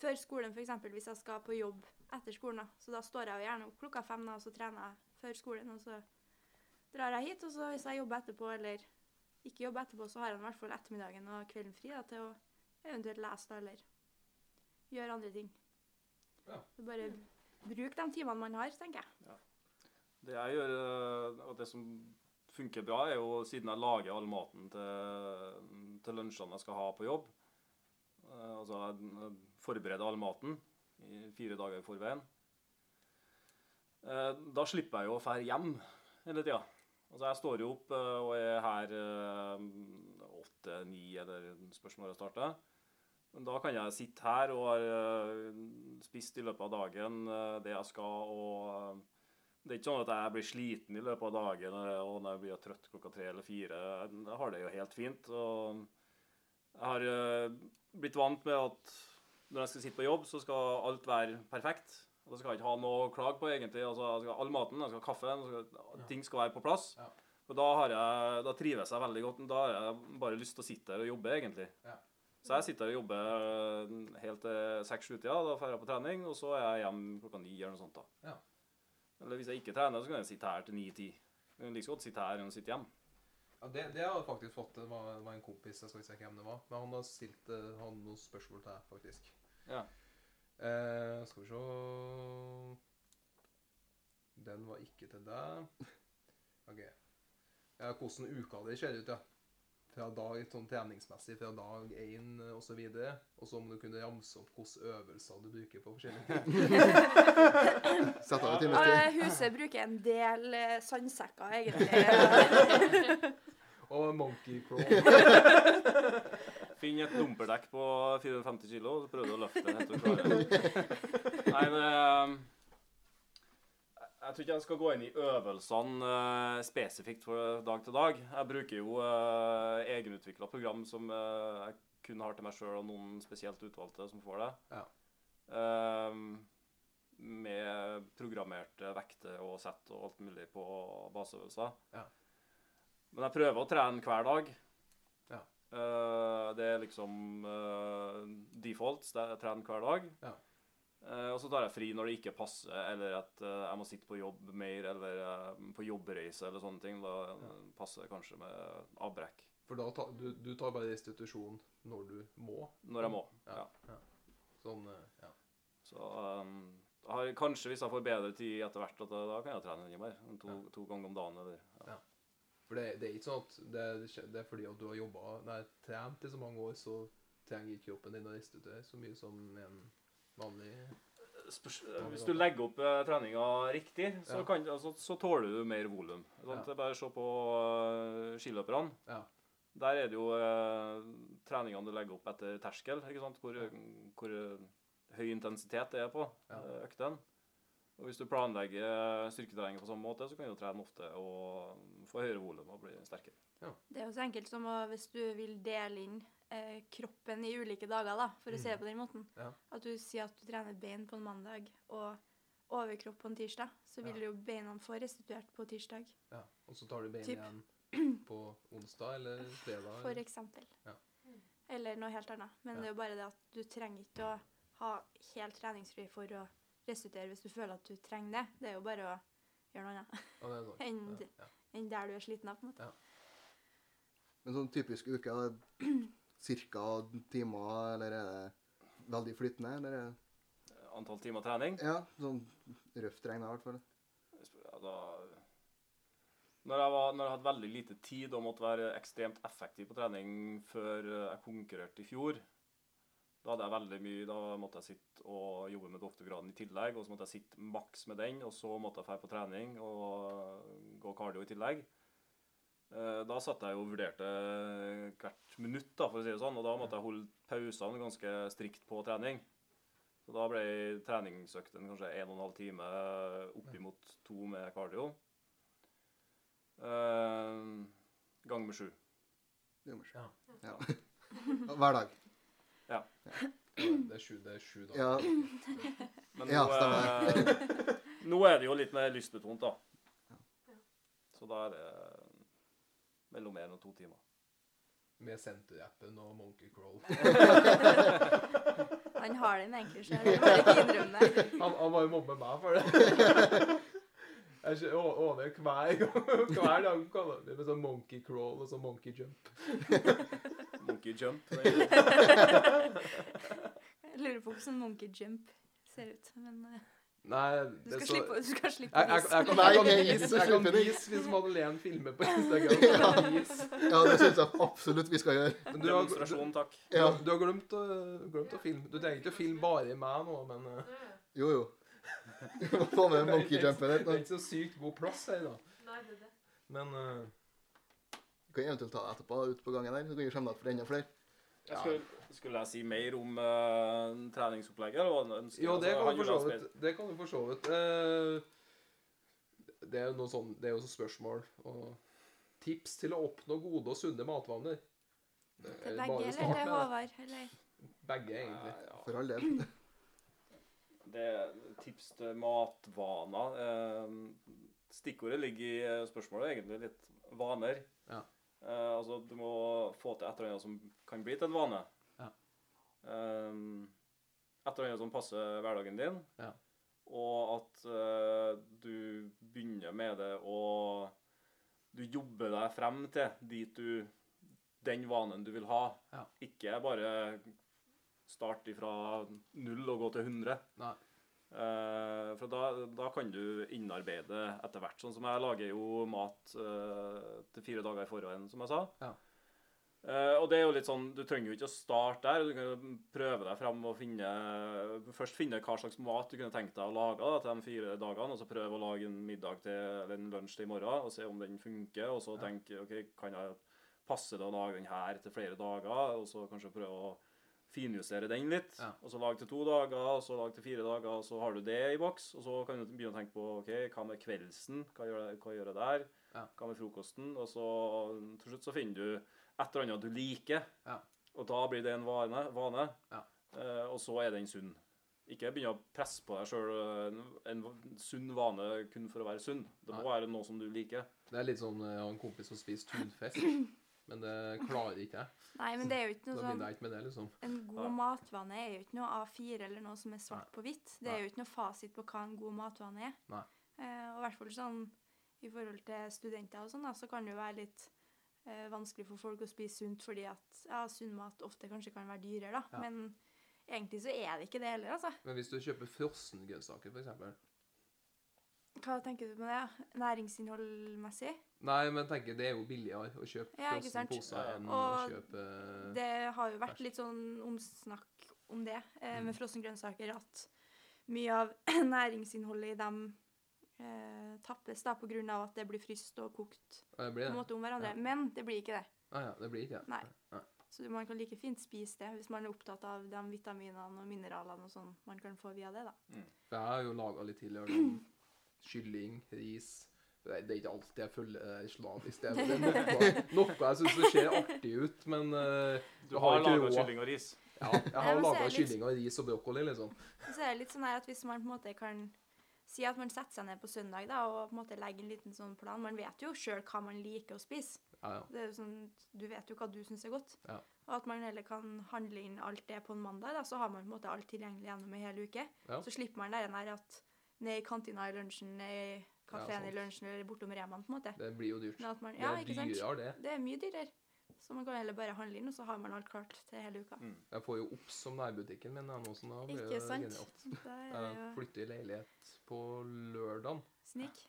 før skolen, f.eks. hvis jeg skal på jobb etter skolen. da. Så da står jeg jo gjerne opp klokka fem, da, og så trener jeg før skolen. Og så drar jeg hit, og så hvis jeg jobber etterpå, eller ikke jobber etterpå, så har jeg i hvert fall ettermiddagen og kvelden fri da, til å eventuelt lese da, eller gjøre andre ting. Ja. Så bare bruk de timene man har, tenker jeg. Det jeg gjør, eh, og det som funker bra, er jo siden jeg lager all maten til, til lunsjene jeg skal ha på jobb, Eh, altså jeg forbereder all maten i fire dager i forveien. Eh, da slipper jeg jo å dra hjem hele tida. Altså jeg står jo opp eh, og er her åtte-ni, eller spørsmålet starter. Men da kan jeg sitte her og har eh, spist i løpet av dagen eh, det jeg skal. og eh, Det er ikke sånn at jeg blir sliten i løpet av dagen og når jeg blir trøtt klokka tre eller fire. Jeg har det jo helt fint. og Jeg har eh, blitt vant med at når jeg skal sitte på jobb, så skal alt være perfekt. Og det skal jeg ikke ha noe å klage på, egentlig. Altså, jeg skal ha all maten, jeg skal ha kaffen, skal, ting skal være på plass. Ja. Og da, har jeg, da trives jeg veldig godt. Da har jeg bare lyst til å sitte her og jobbe, egentlig. Ja. Så jeg sitter og jobber eh, helt til seks-sju-tida. Da drar jeg på trening, og så er jeg hjemme klokka ni eller noe sånt. da. Ja. Eller hvis jeg ikke trener, så kan jeg sitte her til ni-ti. Like så godt sitte her enn å sitte hjemme. Ja, det, det har jeg faktisk fått. Det var, det var en kompis, jeg skal ikke si hvem det var. Men han har stilt eh, han noen spørsmål til deg, faktisk. Ja. Eh, skal vi se Den var ikke til deg. OK. Ja, hvordan uka di ser ut, ja. Fra dag, sånn treningsmessig fra dag én osv. Og så må du kunne ramse opp hvilke øvelser du bruker på forskjellige ting. Sett av en times tid. Eh, Huset bruker en del eh, sandsekker, egentlig. Og monkey crawl. Finn et dumperdekk på 450 kilo, og så prøver du å løfte det helt til du. Nei, men eh, Jeg tror ikke jeg skal gå inn i øvelsene uh, spesifikt for dag til dag. Jeg bruker jo uh, egenutvikla program som uh, jeg kun har til meg sjøl og noen spesielt utvalgte som får det. Ja. Uh, med programmerte vekter og sett og alt mulig på baseøvelser. Ja. Men jeg prøver å trene hver dag. Eh, det er liksom uh, defaults. Det er hver dag. Ja. Uh, og så tar jeg fri når det ikke passer, eller at eh, jeg må sitte på jobb mer, eller eh, på jobbreise eller sånne ting. Da Ja. passer det kanskje med avbrekk. For da ta, du, du tar bare restitusjon når du må. Når jeg må. Ja. Ja. Sånn, eh, ja. Så um, har, kanskje hvis jeg får bedre tid etter hvert, at da, kan jeg trene enda mer. To, to ganger om dagen eller ja. For det, det er ikke sånn at det, det er fordi at du har jobba Nei, trent i så mange år, så trenger ikke kroppen din å restituere så mye som en vanlig Spørs, hvis du legger opp eh, treninga riktig, så, Ja. kan, altså, så tåler du mer volum. Ja. Ja. Bare se på uh, skiløperne. Ja. Der er det jo eh, treningene du legger opp etter terskel? Hvor, hvor eh, høy intensitet det er på Ja. Eh. Og hvis du planlegger styrketreninger på samme måte, så kan du trene ofte og få høyere volum og bli sterkere. Det er jo så enkelt som å, hvis du vil dele inn eh, kroppen i ulike dager, da, for å se det på den måten. Mm. Ja. At du sier at du trener bein på en mandag og overkropp på en tirsdag, så vil Ja. jo beina få restituert på tirsdag, Ja. Og så tar du bein Typ. igjen på onsdag eller fredag. for eksempel. Ja. Eller noe helt annet. Men Ja. det er jo bare det at du trenger ikke å ha helt treningsfri for å restituere hvis du føler at du trenger det. Det er jo bare å gjøre noe annet Ja, enn, Ja, ja. der du er sliten av, på en måte. Men sånn typisk uke, er det cirka timer, eller er det veldig flytende? Eller er det Antall timer trening Ja, sånn røft regna i hvert fall. Ja, da, når, jeg var, når jeg hadde veldig lite tid og måtte være ekstremt effektiv på trening før jeg konkurrerte i fjor, da hadde jeg veldig mye, da måtte jeg sitte og jobbe med doktorgraden i tillegg, og så måtte jeg sitte maks med den, og så måtte jeg dra på trening og gå cardio i tillegg. Eh, Da satt jeg og vurderte hvert minutt, da, for å si det sånn, og da måtte jeg holde pausene ganske strikt på trening. Så da ble treningsøkten kanskje en og en halv time oppimot to med cardio. Eh, gang med sju. Det er morsomt. Ja. Ja. Hver dag. Ja, Det er sju, det er sju dager. Ja. Men Ja, nå, eh, nå er det jo litt mer lystbetont, da. Så da er det mellom én og to timer. Med Center-appen og Monkey Crawl. Han har den egentlig sjøl, bare ikke innrømme det. Han, han bare mobber meg for det. Jeg ser å- Åne hver gang hver dag kaller han det med sånn monkey crawl og sånn monkey jump. Monkey jump. Jeg lurer på hvordan monkey jump ser ut, men eh, Nei, Du skal så slippe, du skal slippe jeg, jeg, jeg, jeg, kan vise, jeg kan det. hvis Madeleine filmer på Instagram. Ja, det syns jeg absolutt vi skal gjøre. Men du har, du, Demonstrasjon, takk. du, Ja. du har glemt å, glemt å filme. Du trenger ikke å filme bare meg nå, men eh, Jo, jo. Få med monkeykjumpen det er ikke så sykt god plass her, da. Nei, det er det. Men eh, Vi kan eventuelt ta det etterpå ute på gangen der, så kan vi skjemme igjen for enda flere. Jeg skulle, skulle jeg si mer om uh, treningsopplegget? Eller hva ønsker? Jo, det Altså, kan han du for det kan du for så vidt. Eh, Det er jo noe sånn, det er jo så spørsmål og tips til å oppnå gode og sunne matvaner. Til begge, eller til. Håvard? Eller? Begge, egentlig. Ja, ja. For all del. Det er tips til matvaner. Eh, stikkordet ligger i spørsmålet, egentlig litt vaner. Eh, altså, du må få til et eller annet som kan bli til en vane. Ja. Um, et eller annet som passer hverdagen din. Ja. Og at uh, du begynner med det og du jobber deg frem til dit du Den vanen du vil ha. Ja. Ikke bare starte fra null og gå til 100. Nei. Eh, for da, da kan du innarbeide etter hvert. Sånn som jeg lager jo mat uh, til fire dager i forveien, som jeg sa. Ja. Uh, og det er jo litt sånn, Du trenger jo ikke å starte der. Du kan prøve deg fram og finne først finne hva slags mat du kunne tenkt deg å lage da, til de fire dagene. og Så prøve å lage en middag til, eller en lunsj til i morgen og se om den funker. Og så Ja. tenke ok, kan jeg passe det å lage den her til flere dager, og så kanskje prøve å finjustere den litt. Ja. Og så lage til to dager, og så lage til fire dager, og så har du det i boks. Og så kan du begynne å tenke på ok, hva med kveldsen, hva gjør jeg, hva gjør jeg der? Ja. Hva med frokosten? Og så til slutt så finner du et eller annet du liker, Ja. og da blir det en vane. vane. Ja. Eh, og så er den sunn. Ikke begynne å presse på deg sjøl en, en sunn vane kun for å være sunn. Det må Nei. være noe som du liker. Det er litt sånn Jeg har en kompis som spiser tunfisk, men det klarer ikke jeg. Nei, men det er jo ikke noe sånn jeg ikke med det, liksom. En god Ja. matvane er jo ikke noe A4 eller noe som er svart på hvitt. Det er Nei. jo ikke noe fasit på hva en god matvane er. Nei. Eh, og i hvert fall sånn i forhold til studenter og sånn, da, så kan det jo være litt eh, vanskelig for folk å spise sunt fordi at ja, sunn mat ofte kanskje kan være dyrere, da. Ja. Men egentlig så er det ikke det heller, altså. Men hvis du kjøper frossengrønnsaker, f.eks. Hva tenker du på det? Næringsinnholdmessig? Nei, men tenker det er jo billigere å kjøpe Ja, ikke sant? frossenposer enn å kjøpe Det har jo vært fersk. litt sånn omsnakk om det eh, Mm. med frossengrønnsaker, at mye av næringsinnholdet i dem eh, tappes da av at det blir fryst og kokt Ja, det på en måte om hverandre. Ja. Men det blir ikke det. Ah, ja, det blir ikke det. Nei. Nei. Så man kan like fint spise det hvis man er opptatt av de vitaminene og mineralene og sånn man kan få via det. da. Mm. jeg har jo laga litt tidligere sånn kylling, ris Det er det er ikke alltid jeg følger eh, slavisk. Det er, det er noe, noe jeg syns ser artig ut, men uh, Du har har laga kylling og ris. ja, jeg har laga kylling og ris og brokkoli, liksom. Så er det litt sånn her at hvis man på en måte kan si at man setter seg ned på søndag da, og på en måte legger en liten sånn plan Man vet jo sjøl hva man liker å spise. Ja, ja. Det er jo sånn, Du vet jo hva du syns er godt. Ja. Og at man heller kan handle inn alt det på en mandag, da, så har man på en måte alt tilgjengelig gjennom en hel uke. Ja. Så slipper man det der at ned i kantina i lunsjen, ned i kafeen ja, i lunsjen eller bortom Remaen, på en måte. Det blir jo dyrt. Man, Det ja, er ikke sant? dyrere, det. Det er mye dyrere. Så man kan heller bare handle inn, og så har man alt klart til hele uka. Mm. Jeg får jo Obs som nærbutikken min nå, så da blir Ikke det sant? genialt. Er Jeg flytter i leilighet på lørdagen. snik.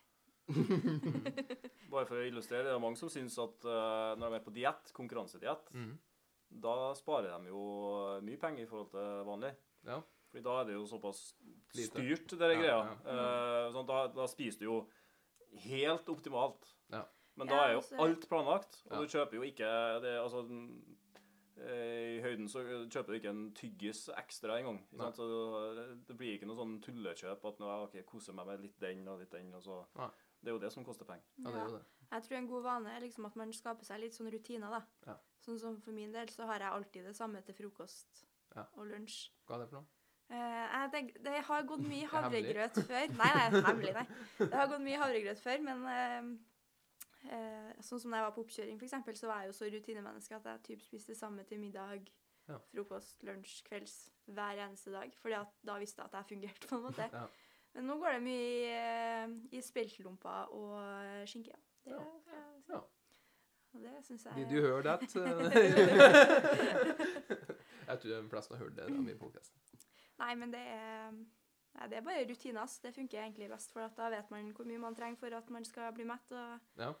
Bare for å illustrere, det er mange som syns at uh, når de er på diett, konkurransediett, Mm. da sparer de jo mye penger i forhold til vanlig. Ja. Fordi da er det jo såpass styrt, det der Ja, greia. ja. Eh, sånn, da, da spiser du jo helt optimalt. Ja. Men da er jo altså- alt planlagt, og Ja. du kjøper jo ikke det, altså, eh, I høyden så kjøper du ikke en tyggis ekstra engang. Så det- blir ikke noe sånn tullekjøp at nå, ok, koser meg med litt den og litt den. og så... Nei. Det er jo det som koster penger. ja, det er jo det. Jeg tror en god vane er liksom at man skaper seg litt sånn rutiner, da. Ja. Sånn som for min del så har jeg alltid det samme til frokost Ja. og lunsj. Hva er det for noe? Eh, jeg det har gått mye Det havregrøt før. Nei, nei, hemmelig, nei. Det har gått mye havregrøt før, men eh, eh, sånn som da jeg var på oppkjøring, for eksempel, så var jeg jo så rutinemenneske at jeg typ spiste det samme til middag, Ja. frokost, lunsj, kvelds hver eneste dag. At da visste jeg at jeg fungerte, på en måte. Ja. Men nå går det mye i, eh, i speltlomper og skinke. Ja. Det, Ja. ja. Det syns jeg Did you hear that? jeg tror de fleste har hørt det dem i podcasten. Nei, men det er Nei, det er bare rutiner. Det funker egentlig best, for at da vet man hvor mye man trenger for at man skal bli mett. og Ja.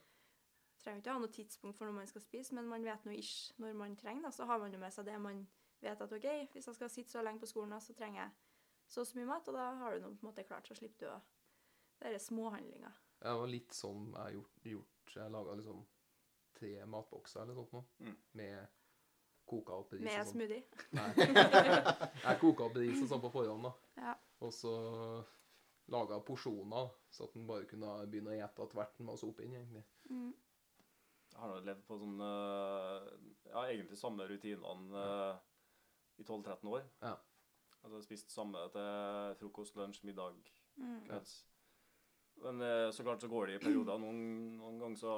trenger ikke å ha noe tidspunkt for når man skal spise, men man vet noe ish når man trenger. da, Så har man jo med seg det man vet at OK, hvis jeg skal sitte så lenge på skolen, da, så trenger jeg så og så mye mat, og da har du noe på en måte klart, så slipper du å Det er småhandlinger. Det var litt sånn jeg gjort. gjort. Jeg laga liksom tre matbokser eller noe sånt nå, Mm. med koka opp ris Med sånn. smoothie. Nei. Jeg koka opp ris og sånn på forhånd, da. Ja. Og så laga porsjoner, så at en bare kunne begynne å gjette etter hvert en masse oppi den, egentlig. Mm. Jeg har nå levd på sånn eh, Ja, egentlig samme rutinene eh, i 12-13 år. Ja. Altså spist samme til frokost, lunsj, middag, Mm. kvelds. Men eh, så klart så går det i perioder. Noen, noen ganger så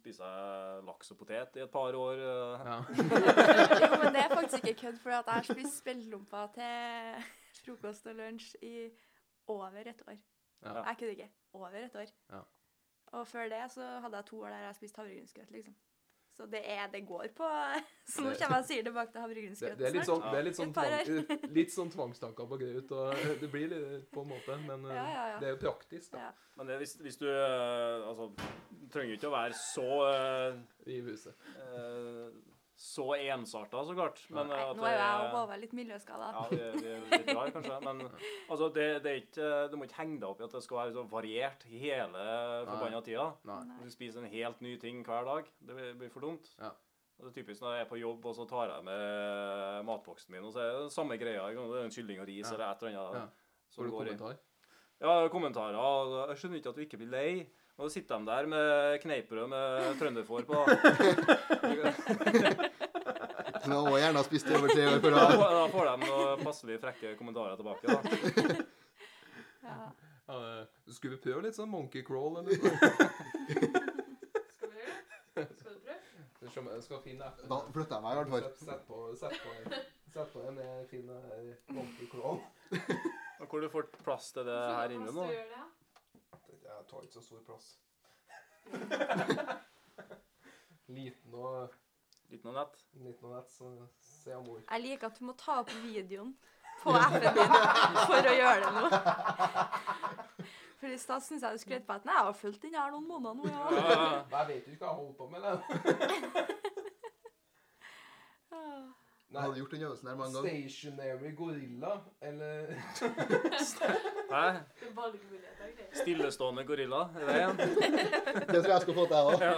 spiser jeg laks og potet i et par år. eh. Ja. Jo, men det er faktisk ikke kødd, for jeg har spist speltlomper til frokost og lunsj i over et år. Ja. Jeg kødder ikke. Over et år. Ja. Og før det så hadde jeg to år der jeg spiste havregrynsgrøt, liksom. Så det, er, det går på Så nå kommer jeg sier tilbake til Det, havregrynsgrøt det er litt sånn, det er litt sånn, tvang, litt sånn tvangstanker på Graut. og Det blir litt på en måte, men eh, Ja, ja, ja. det er jo praktisk, da, Ja. Men det, hvis, hvis du eh, Altså, trenger jo ikke å være så uh, i huset. eh, så ensarta, så klart. Men Nei, at nå er jo jeg Håvard litt miljøskada. Ja, vi, vi er litt rar, kanskje. Men altså, det, det er ikke, du må ikke henge deg opp i at det skal være så variert hele forbanna tida. Nei. Hvis du spiser en helt ny ting hver dag, det blir- blir for dumt. Ja. Det er typisk når jeg er på jobb, og så tar jeg med matboksen min, og så er det samme greia. Det er en kylling og ris Ja. eller et eller annet. Ja. Får du kommentar? Ja, kommentarer. Jeg skjønner ikke at du ikke blir lei. Og så sitter de der med kneippbrød med trønderfår på. Som jeg også gjerne har spist over tre år på rad. da får de noen passelig frekke kommentarer tilbake. da. Ja. Ja, skulle vi prøve litt sånn monkey crawl? Eller noe? Skal vi gjøre det? Skal du prøve? Skal- Jeg skal finne etter. Da flytter jeg meg i hvert fall. Sett, på, sett på, sett på en eh, fin eh, monkey crawl. Og Hvor du får plass til det her inne nå? Skal du gjøre det? Jeg tar ikke så stor plass. Liten og, Liten og nett. liten og nett, så sier mor. Jeg liker at du må ta opp videoen på appen din for å gjøre det nå. For i stad syns jeg du skrøt på at nei, jeg har fulgt den her noen måneder nå. Ja, Ja. Jeg vet jo ikke hva jeg holder på med. Eller? Jeg hadde gjort den øvelsen her mange ganger. Stationary gorilla, eller Hæ? Stillestående gorilla? Er det en? Det tror jeg jeg skal få til, jeg òg. Ja.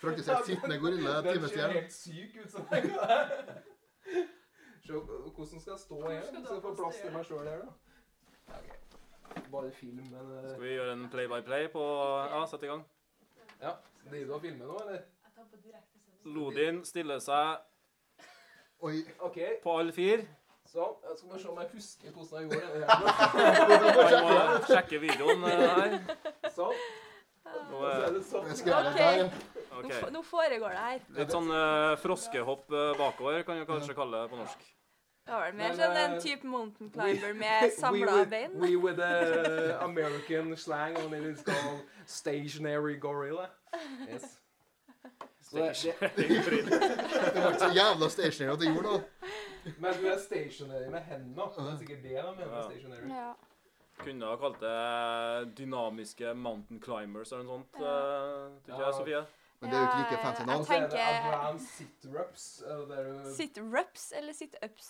Praktisert sittende gorilla Den ser helt syk ut. som jeg gjør. Se hvordan skal jeg stå igjen, skal Så jeg får plass til meg sjøl her, da. Bare film, men eh, Skal vi gjøre en play-by-play på Ja, sett i gang. Ja. Driver du og filmer nå, eller? Jeg tar på direkte. Lodin stiller seg Oi. OK. på alle fire. Sånn. Jeg skal bare se om jeg husker hvordan jeg gjorde det. Jeg må sjekke videoen eh, her. Sånn. Nå er det her. Nå, foregår det her. Litt sånn uh, froskehopp eh, bakover, kan vi kanskje kalle det på norsk. Det var vel mer sånn en eh, type mountain climber med samla bein. We with the American slang on it is called stationary gorilla. Yes. Så det, det, Det var ikke så jævla stationary at det gjorde noe. men du er stationary med hendene. Det er sikkert det de mener med stationary. Ja. Kunne ha kalt det dynamiske mountain climbers eller noe sånt. Ja. Ja. jeg, Sofie? Men det er jo ikke like fancy navn. Det tenker- advanced sit-ups. eh, Sit-rups eller sit-ups?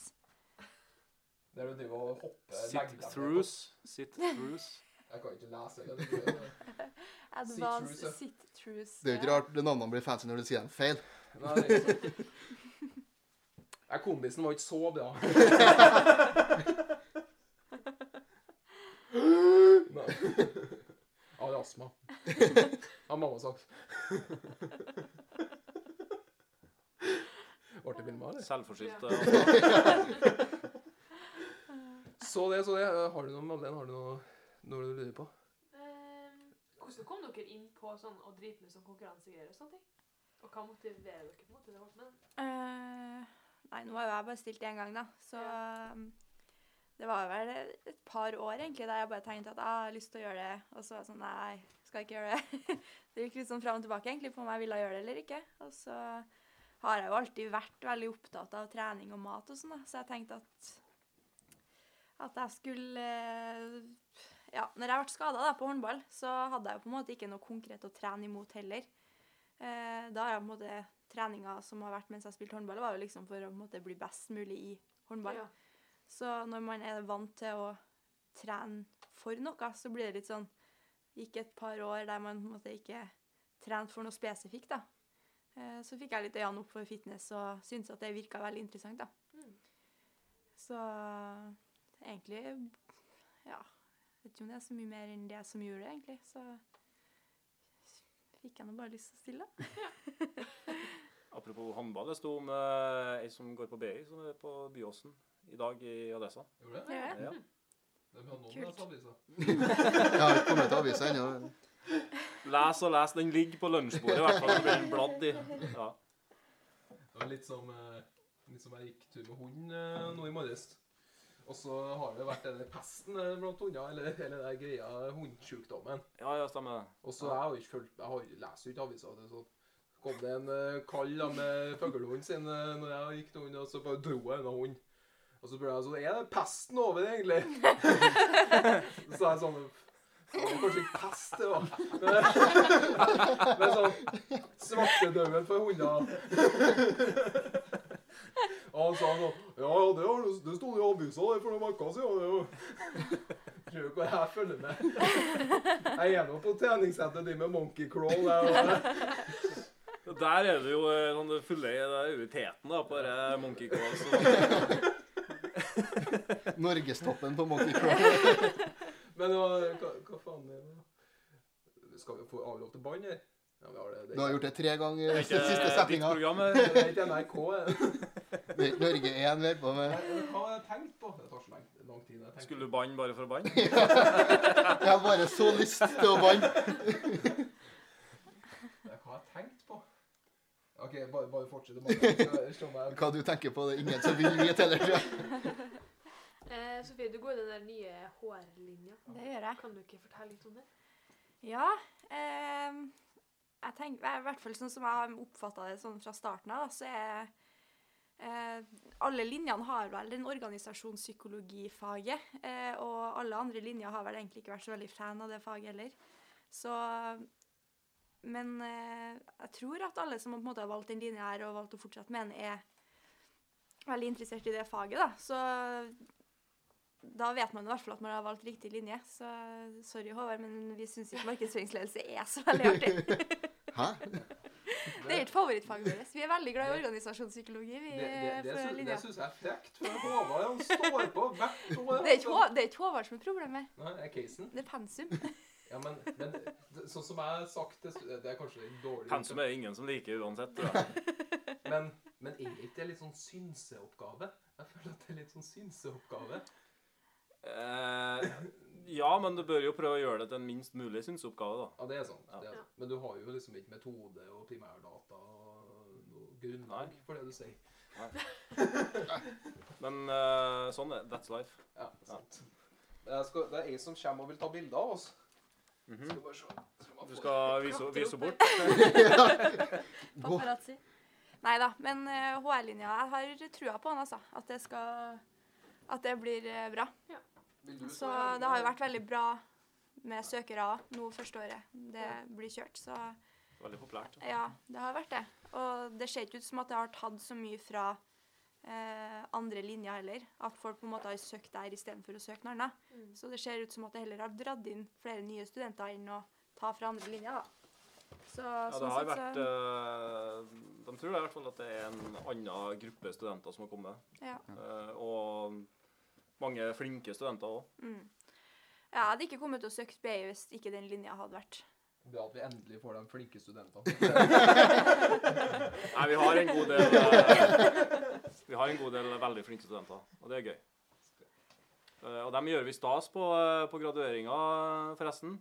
der du driver og hopper Sit-throughs. Sit-throughs. Jeg kan ikke lese det. Advanced Sit-throughs, ja. sit-throughs. Det er jo ikke rart det navnene blir fancy når du sier dem feil. Nei, det er ikke Kondisen var ikke så bra. Jeg har astma. Har mamma sagt. Ble det filma, eller? Selvforskyldt. Ja. eh, Så det, så det. Har du noe, Madeleine? Har du noe, noe du lurer på? Ehm, hvordan kom dere inn på sånn å drite med sånn konkurransegreier og sånne ting? Og hva motiverer dere på en måte til å holde med det? Eh, nei, nå har jo jeg bare stilt én gang, da. Så ja. det var vel et par år egentlig der jeg bare tenkte at jeg har lyst til å gjøre det. Og så var jeg sånn Nei, skal jeg ikke gjøre det. det gikk litt sånn fram og tilbake egentlig på om jeg ville gjøre det eller ikke. Og så har jeg jo alltid vært veldig opptatt av trening og mat og sånn, da. Så jeg tenkte at At jeg skulle eh, Ja, når jeg ble skada på håndball, så hadde jeg jo på en måte ikke noe konkret å trene imot heller. Eh, da har jeg på en måte treninga som har vært mens jeg spilte håndball, var jo liksom for å måte bli best mulig i håndball. Ja. Så når man er vant til å trene for noe, så blir det litt sånn Gikk et par år der man på en måte ikke trente for noe spesifikt, da. Eh, Så fikk jeg litt øynene opp for fitness og syntes at det virka veldig interessant, da. Mm. Så egentlig Ja. Vet ikke om det er så mye mer enn det som gjorde det, egentlig. Så fikk jeg nå bare lyst til å stille. Apropos håndball, det sto om eh, ei som går på BI, som er på Byåsen i dag i Adessa. Gjorde det? Ja. Ja. De har noen Kult. aviser. Jeg har ikke kommet til avisa ennå. Les og les. Den ligger på lunsjbordet, i hvert fall. Blir en bladd i. Ja. Det var litt som, eh, litt som jeg gikk tur med hund eh, nå i morges. Og så har det vært denne pesten eh, blant hunder, eller, hele den greia hundsjukdommen. ja, ja, stemmer. Og så jeg har ikke fulgt, jeg har, leser ikke aviser. det sånn. kom det en uh, kall med fuglehunden sin uh, når jeg gikk til hunden, og så bare dro jeg unna hunden. Og så spurte jeg sånn Er det pesten over, egentlig? så sa jeg sånn det var kanskje ikke pest, det var. Men, men sånn svartedauden for hunder. Og han sa sånn Ja, ja, det, har, det sto i avisa for noen uker siden. er Tror du hva jeg følger med? Jeg er nå på treningssettet de med monkey crawl. Der, og, Der er det jo eh, sånn det fulle i teten da, på dette monkey Crawl. Så. Norgestoppen på Monkey Crawl. men hva, hva faen er det? Skal vi få avlov til bånd her? Ja, vi har det. det Du har gjort det tre ganger er ikke siste setninga. eh. Det er ikke NRK. Norge 1 vi er på med. Hva har jeg tenkt på? Det tar så lang, lang tid. Jeg. Skulle du banne bare for å banne? Jeg har bare så lyst til å banne. Hva har jeg tenkt på? OK, bare, bare fortsett. Hva du tenker på, det er ingen som vil vite heller, tror jeg. Eh, Sofie, du går i den der nye HR-linja. Det gjør jeg. Kan du ikke fortelle litt om det? Ja. ehm, jeg tenker, I hvert fall sånn som jeg har oppfatta det sånn fra starten av, så er eh, Alle linjene har vel den organisasjonspsykologifaget, eh, og alle andre linjer har vel egentlig ikke vært så veldig fan av det faget heller. Så Men eh, jeg tror at alle som på en måte har valgt den linja her og valgt å fortsette med den, er veldig interessert i det faget, da. Så da vet man i hvert fall at man har valgt riktig linje. Så sorry, Håvard, men vi syns ikke markedsføringsledelse er så veldig artig. Hæ? Det er ikke favorittfaget vårt. Vi er veldig glad i organisasjonspsykologi. vi Det, det, det, fra sy- linja. det syns jeg er frekt. For Håvard han står på hvert år. Det er ikke, Håvard det er ikke Håvard som er problemet. Nei, det er casen. Det er pensum. Ja, men, men sånn som jeg har sagt det, det er kanskje litt dårlig Pensum er ingen som liker uansett. da. Men, men er ikke det litt sånn synseoppgave? Jeg føler at det er litt sånn synseoppgave. Eh, ja, men du bør jo prøve å gjøre det til en minst mulig synsoppgave, da. Ja, det er sant. Ja. Det er sant. Men du har jo liksom ikke metode og primærdata og noe grunnlag Nei. for det du sier. Men uh, sånn er That's life. Ja, sant. Jeg skal, det er ei som kommer og vil ta bilder av oss. Mhm. Skal bare se. Skal Du skal vise, vise bort. Paparazzi. Nei da, men eh, HR-linja Jeg har trua på han, altså. At det skal At det blir eh, bra. Du Så det har jo vært veldig bra med søkere nå første året det blir kjørt. Så Veldig populært. ja, det har vært det. Og det ser ikke ut som at det har tatt så mye fra eh, andre linjer heller. At folk på en måte har søkt der istedenfor å søke noe annet. Mm. Så det ser ut som at det heller har dratt inn flere nye studenter enn å ta fra andre linjer. da. Så, Ja, det sånn har sett vært eh, De tror i hvert fall at det er en annen gruppe studenter som har kommet. ja. Uh, og mange flinke studenter òg. Mm. Jeg hadde ikke kommet til å søke BI hvis ikke den linja hadde vært Bra at vi endelig får de flinke studentene. Nei, vi har en god del eh, Vi har en god del veldig flinke studenter, og det er gøy. Eh, og dem gjør vi stas på, eh, på gradueringa, forresten.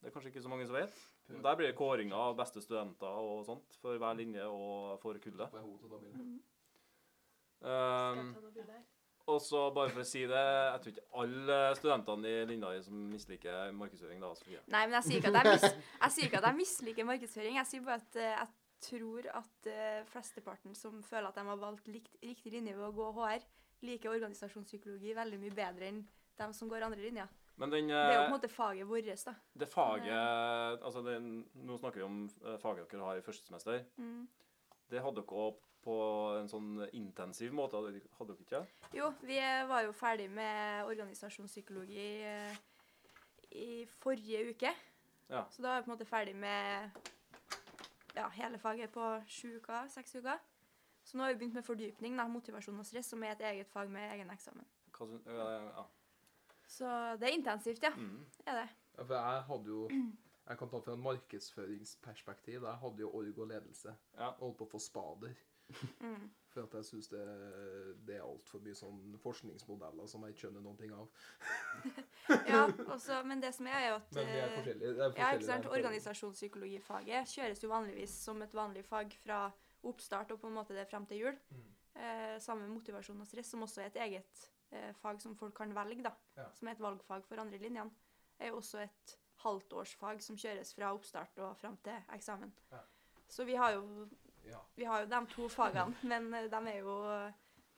Det er kanskje ikke så mange som vet. Der blir det kåringer av beste studenter og sånt for hver linje og for kullet. Um, og så bare for å si det, jeg tror ikke alle studentene i linja som misliker markedsføring, da, Sofie. Nei, men jeg sier ikke at jeg, mis ikke at jeg misliker markedsføring. Jeg sier bare at eh, jeg tror at uh, flesteparten som føler at de har valgt likt, riktig linje ved å gå HR, liker organisasjonspsykologi veldig mye bedre enn de som går andre linja. Men den, Det er jo på eh, en måte faget vårt, da. det faget altså det, Nå snakker vi om eh, faget dere har i første semester. Mm. Det hadde dere òg på en sånn intensiv måte, hadde dere ikke? det? Jo, vi var jo ferdig med organisasjonspsykologi eh, i forrige uke. Ja. Så da var vi på en måte ferdig med ja, hele faget på sju uker, seks uker. Så nå har vi begynt med fordypning, da, motivasjon og stress, som er et eget fag med egen eksamen. Hva ja, ja. Så det er intensivt, ja. Mm. Er det. Ja, for jeg hadde jo Jeg kan ta fra en markedsføringsperspektiv. Jeg hadde jo org og ledelse. Ja. Holdt på å få spader. Mm. For at jeg syns det, det er altfor mye sånn forskningsmodeller som jeg ikke skjønner noen ting av. Ja, også, men det som er, er jo at Men er eh. Det er Ja, ikke sant. Organisasjonspsykologifaget kjøres jo vanligvis som et vanlig fag fra oppstart og på en måte det frem til jul. Mm. Eh, sammen med motivasjon og stress, som også er et eget eh, fag som folk kan velge, da. Ja. Som er et valgfag for andre linjene. Er jo også et halvtårsfag som kjøres fra oppstart og frem til eksamen. Ja. Så vi har jo Ja. vi har jo de to fagene, men eh, de er jo eh,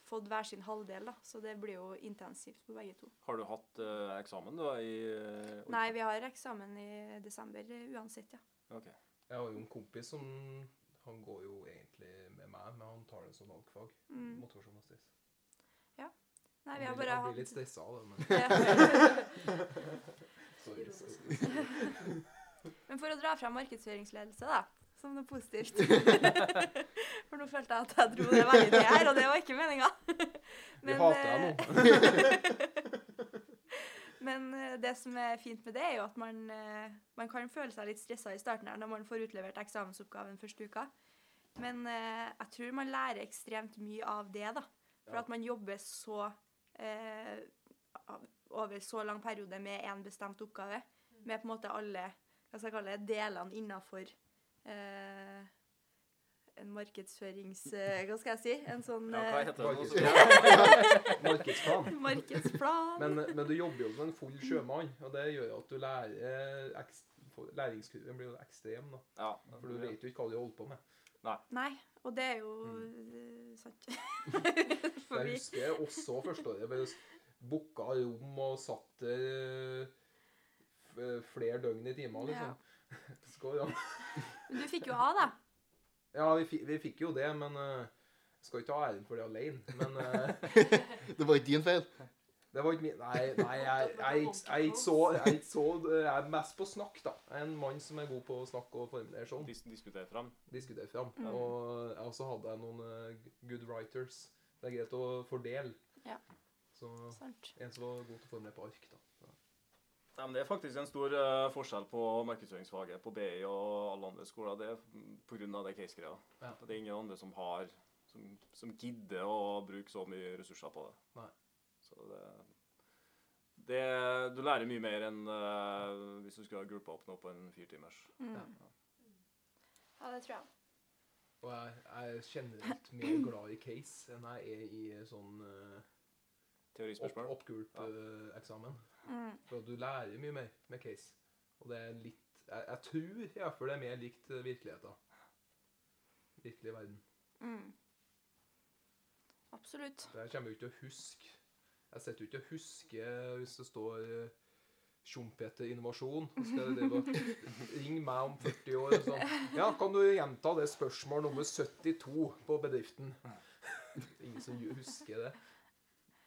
fått hver sin halvdel, da. Så det blir jo intensivt på begge to. Har du hatt uh, eksamen da i uh, Nei, vi har eksamen i desember uansett, ja. Okay. Jeg har jo en kompis som Han går jo egentlig med meg, men han tar det som valgfag. Mm. Motivasjon og stress. Nei, vi har bare han Jeg blir litt stressa av det, men sorry. sorry. Men for å dra fram markedsføringsledelse, da, som noe positivt For nå følte jeg at jeg dro det veldig ned her, og det var ikke meninga. Vi hater deg nå. Men eh, det som er fint med det, er jo at man, eh, man kan føle seg litt stressa i starten her når man får utlevert eksamensoppgaven første uka. Men eh, jeg tror man lærer ekstremt mye av det, da. For at man jobber så eh, over så lang periode med en bestemt oppgave. Med på en måte alle hva skal jeg kalle det, delene innafor en markedsførings... Eh, hva skal jeg si? En sånn Ja, hva eh, heter det? Markedsplan. Markedsplan. Men, men du jobber jo som en full sjømann, og det gjør at du lærer ekst, Læringskurven blir jo ekstrem, da. Ja, For du vet jo ikke hva du holder på med. Nei, og det er jo Mm. eh, sant. For jeg husker også førsteåret. Bare booka rom og satt der flere døgn i timer, liksom. Skal, ja. Men du fikk jo A, da. ja, vi, fi- vi fikk jo det, men uh, jeg skal ikke ha æren for det alene. Men uh, Det var ikke din feil. det var ikke min Nei, nei jeg, jeg, er ikke- jeg, er ikke så, jeg er så Jeg er mest på snakk, da. Jeg er en mann som er god på å snakke og formulere sånn. Dis diskutere fram. Diskutere fram. Mm. Og jeg også hadde jeg noen uh, good writers. Det er greit å fordele. Ja. Så Sant. en som var god til å formulere på ark, da. Ja. Nei, men det er faktisk en stor uh, forskjell på markedsføringsfaget på BI og alle andre skoler. Det er pga. det case-greia. Ja. Det er ingen andre som har som, som gidder å bruke så mye ressurser på det. Nei. Så det, det Du lærer mye mer enn uh, hvis du skulle ha gruppa opp noe på en firtimers. Mm. Ja. Ja, det tror jeg. Og jeg, jeg er generelt mer glad i case enn jeg er i sånn uh, opp, oppgulp-eksamen. Mm. For at du lærer mye mer med case. Og det er litt Jeg, jeg tror i hvert fall det er mer likt eh, virkeligheten. Virkelig verden. Mm. Absolutt. Det jeg kommer jo ikke til å huske Jeg sitter jo ikke og husker hvis det står Sjompeter innovasjon. ring skal jeg ringe meg om 40 år og sånn. Ja, kan du gjenta det spørsmål nummer 72 på bedriften? Ingen som husker det.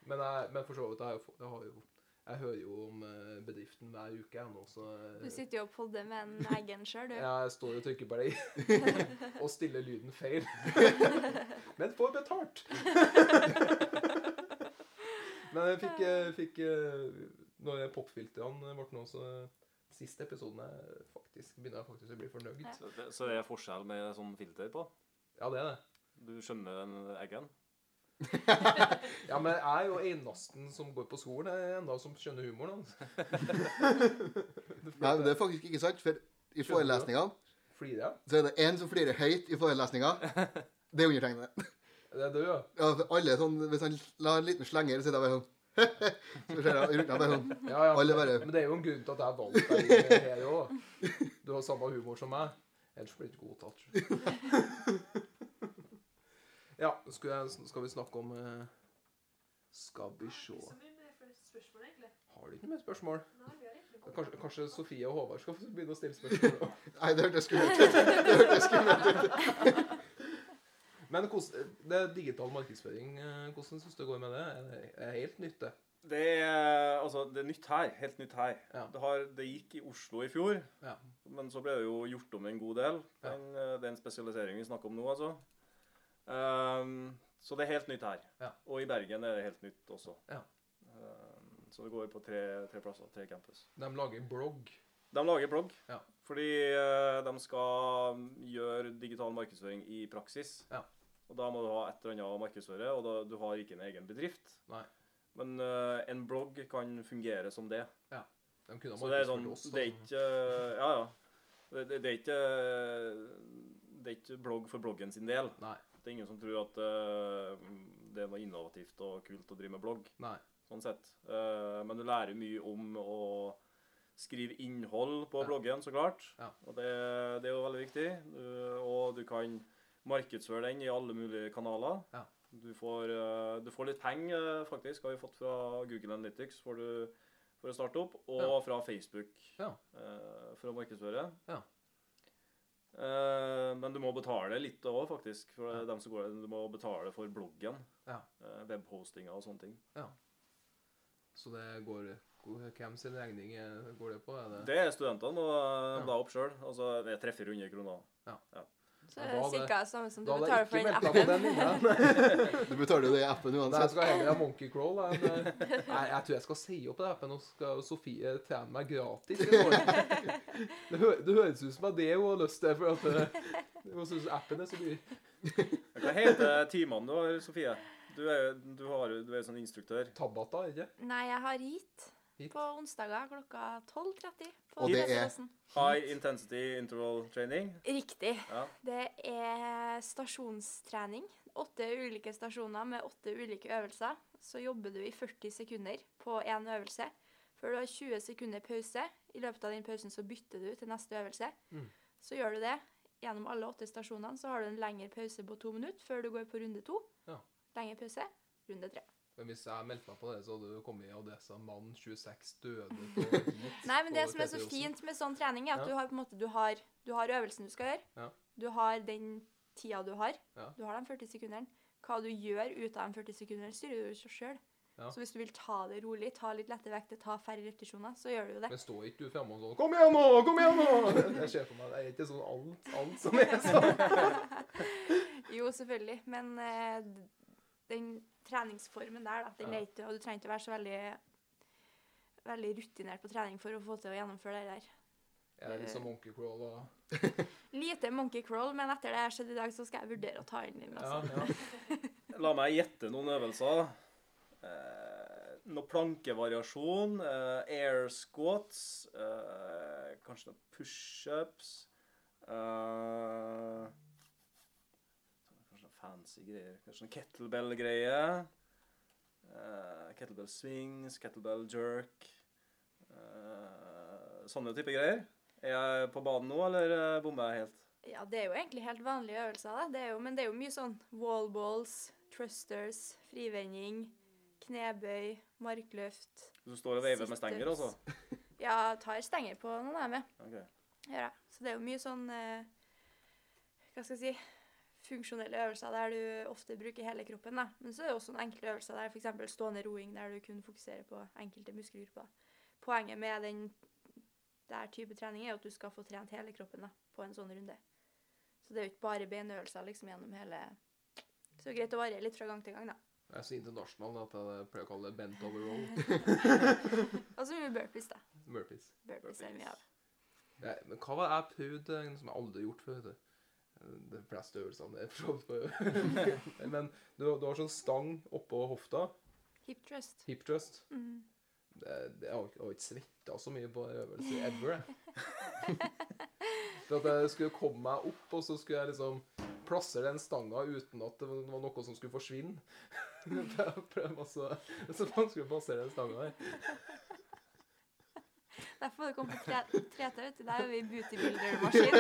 Men, jeg, men for så vidt, jeg, har jo- jeg, har jo, jeg hører jo om eh, bedriften hver uke jeg nå, så eh, Du sitter jo og podder med en Eggen sjøl, du. jeg står og trykker på play og stiller lyden feil. Men får betalt. Men jeg fikk, eh, fikk Når popfiltrene ble nå, så Siste episoden er faktisk, begynner jeg faktisk å bli fornøyd. Så, det, så det er forskjell med sånn filter på? Ja, det er det. Du skjønner den eggen? Ja, men jeg er jo eneste som går på skolen er enda som skjønner humoren. hans. Nei, men det er faktisk ikke sant. For i forelesningene så er det én som flirer høyt i forelesninga. Det er undertegnede. Det er du, ja. Ja, for alle sånn, Hvis han lar en liten slenger, så er det bare sånn Så ser jeg rundt bare sånn ja, ja. Alle bare- Men det er jo en grunn til at jeg valgte deg her òg. Du har samme humor som meg. Ellers blir det ikke godtatt. Ja, skal, jeg, skal vi snakke om eh, Skal vi egentlig. Har du ikke noe mer spørsmål? Nei, vi har Kanskje, kanskje Sofie og Håvard skal begynne å stille spørsmål? Nei, det hørtes skummelt ut. Det hørtes skummelt ut. Men hvordan, det er digital markedsføring, eh, hvordan syns du det går med det? Er det helt nytt, det? Det er, altså, det er nytt her. Helt nytt her. Ja. Det, har, det gikk i Oslo i fjor, Ja. men så ble det jo gjort om en god del. Ja. det er den spesialiseringen vi snakker om nå, altså. Ehm, så det er helt nytt her. Ja. Og i Bergen er det helt nytt også. Ja. Um, så det går på tre, tre plasser, tre campus. De lager blogg. De lager blogg, Ja. fordi uh, de skal gjøre digital markedsføring i praksis. Ja. Og da må du ha et eller annet å markedsføre, og da, du har ikke en egen bedrift. Nei. Men uh, en blogg kan fungere som det. De kunne ha er sånn oss. Det er ikke uh, Ja, ja. Det, det, det er ikke Det er ikke blogg for bloggen sin del. Nei. Det er ingen som tror at uh, det er noe innovativt og kult å drive med blogg. Nei. Sånn sett. Uh, men du lærer mye om å skrive innhold på Ja. bloggen, så klart. Ja. Og det, det er jo veldig viktig. Du, og du kan markedsføre den i alle mulige kanaler. Ja. Du, får, uh, du får litt penger, faktisk, har vi fått fra Google Analytics for, du, for å starte opp, og fra Facebook Ja. for å markedsføre. Ja. Eh, men du må betale litt òg, faktisk. For Ja. dem som går, du må betale for bloggen. Ja. Eh, webhostinga og sånne ting. Så det går Hvem sin regning går det på? Er det Det er studentene og Ja. da opp sjøl. Altså, det er 300-400 kroner. Ja. Ja, er det hadde- det samme som du betaler for den appen. den. Du betaler jo det i appen Nei, jeg uansett. skal heller ha Monkey Crawl. da, eh, Nei, jeg tror jeg skal si opp den appen, og skal Sofie trene meg gratis. Det, hø det høres ut som at det hun har lyst til, for at eh, hun syns appen er så dyr. Hva heter timene du har, Sofie? Du er jo du har, du er sånn instruktør. Tabata, ikke Nei, jeg har Hit. på onsdager klokka 12.30. Og det er- High intensity interval training. Riktig. Ja. Det er stasjonstrening. Åtte ulike stasjoner med åtte ulike øvelser. Så jobber du i 40 sekunder på én øvelse. Før du har 20 sekunder pause. I løpet av den pausen så bytter du til neste øvelse. Mm. Så gjør du det. Gjennom alle åtte stasjonene så har du en lengre pause på to minutter før du går på runde to. Ja. Lengre pause. Runde tre. Men hvis jeg meldte meg på det, så hadde du kommet i adressa 'mann 26 døde på hit'. Nei, men det som er så fint med sånn trening, er at Ja. du har på en måte, du har, du har øvelsen du skal gjøre. Ja. Du har den tida du har. Ja. Du har de 40 sekundene. Hva du gjør ut av de 40 sekundene, styrer du sjøl. Ja. Så hvis du vil ta det rolig, ta litt lette vekter, ta færre repetisjoner, så gjør du jo det. Men står ikke du framme og sånn 'Kom igjen nå! Kom igjen nå!' Jeg ser for meg, Det er ikke sånn alt, alt som er sånn. Jo, selvfølgelig. Men eh, den treningsformen der, da, den Ja. er Og du trenger ikke å være så veldig veldig rutinert på trening for å få til å gjennomføre det der. Jeg er litt som Monkey Crawl og Lite monkey crawl, men etter det jeg har skjedd i dag, så skal jeg vurdere å ta inn den. Ja, Altså. ja. La meg gjette noen øvelser. Eh, noe plankevariasjon. Eh, air squats. Eh, kanskje noen pushups. Eh, fancy greier. Kanskje noen kettlebell-greier. Uh, kettlebell swings, kettlebell jerk. Uh, sånne type greier. Er jeg på banen nå, eller eh, bommer jeg helt? Ja, det er jo egentlig helt vanlige øvelser. Det jo, men det er jo mye sånn wallballs, thrusters, frivending, knebøy, markløft. Du står og veiver med stenger, altså? Ja, tar stenger på noen av dem, ja. Ok. Gjør. Så det er jo mye sånn uh, Hva skal jeg si Funksjonelle øvelser der du ofte bruker hele kroppen. da. Men så er det også noen enkle øvelser der f.eks. stående roing, der du kun fokuserer på enkelte muskelgrupper. Poenget med den der type trening er at du skal få trent hele kroppen da, på en sånn runde. Så det er jo ikke bare beinøvelser liksom gjennom hele Så det er greit å variere litt fra gang til gang, da. Jeg er så internasjonal at jeg pleier å kalle det bent over roll. Og så mye burpees, da. Burpees. Burpees er mye av. Ja, men hva var det jeg prøvde som jeg aldri har gjort før? vet du? De fleste øvelsene er på. Men du, du har sånn stang oppå hofta, Hip trust. hip trust. Mm. Det, det jeg har ikke- jeg har ikke svetta så mye på øvelse ever. jeg. For at jeg skulle komme meg opp, og så skulle jeg liksom plassere den stanga uten at det var noe som skulle forsvinne. Det er så vanskelig å plassere den stanga her. Derfor kom du kommet på tre- 3T, vet du. Der er vi bootybuilder-maskin.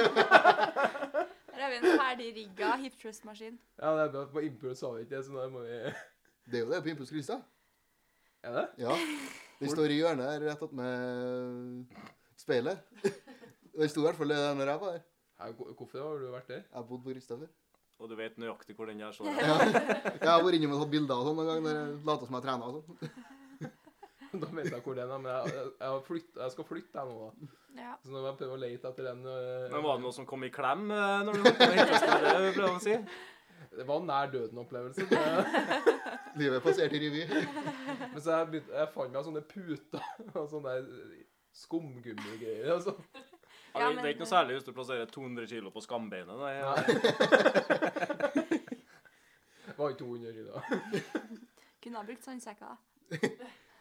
Der har vi en ferdig rigga hip trust-maskin. Ja, det er bra. På Impulse sa vi ikke det, så da må vi Det er jo det på Impulskrysset. Er det? Ja. Den står i hjørnet her rett attmed speilet. Den sto i hvert fall der når jeg var her. Her, Hvorfor har du vært der? Jeg har bodd på Rista før. Og du vet nøyaktig hvor den der står. Ja. Jeg har vært innom og tatt bilder og sånn noen ganger. later som jeg trener og sånn. Da vet jeg hvor den er, men jeg, jeg, jeg, flytt, jeg skal flytte jeg nå. da. Ja. Så nå må jeg prøve å lete etter den. øh, Men var det noe som kom i klem eh, når du var på Hintløsberg, det å si? Det var en nær døden-opplevelse. Livet passerte i revy. Men så jeg, begynte, jeg fant meg sånne puter og sånne skumgummigreier. Altså. Ja, men... det, er ikke noe særlig hvis du plasserer 200 kilo på skambeinet. Nei. Det var ikke 200 kilo. Kunne ha brukt sandsekker.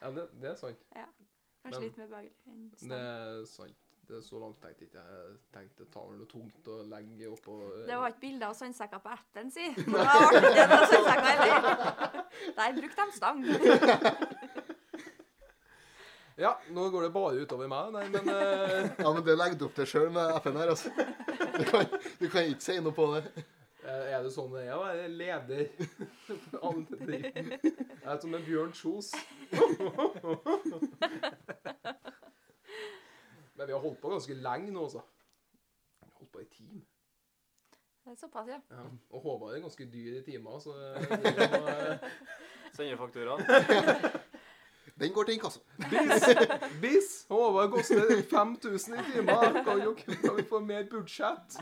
Ja, det, det er sant. Kanskje Men- litt mer behagelig enn Det er sant. Det er så langt tenkte ikke jeg. Jeg tenkte ta noe tungt å legge oppå Det var ikke bilder av sandsekker på appen, si. Det var ikke noen sandsekker heller. Der brukte de stang. Ja, nå går det bare utover meg, nei, men uh... Ja, men det legger du opp til sjøl med FN her, altså. Du kan, du kan ikke si noe på det. eh, Er det sånn det er å være leder? Er som en Bjørn Kjos. Men vi har holdt på ganske lenge nå, altså. Vi har holdt på i team. Det er såpass, ja. Ja. Og Håvard er ganske dyr i timer, så Sender faktura. Den går til inkasso. Bis! Bis! Håvard koster 5000 i timen. Kan, kan vi få mer budsjett?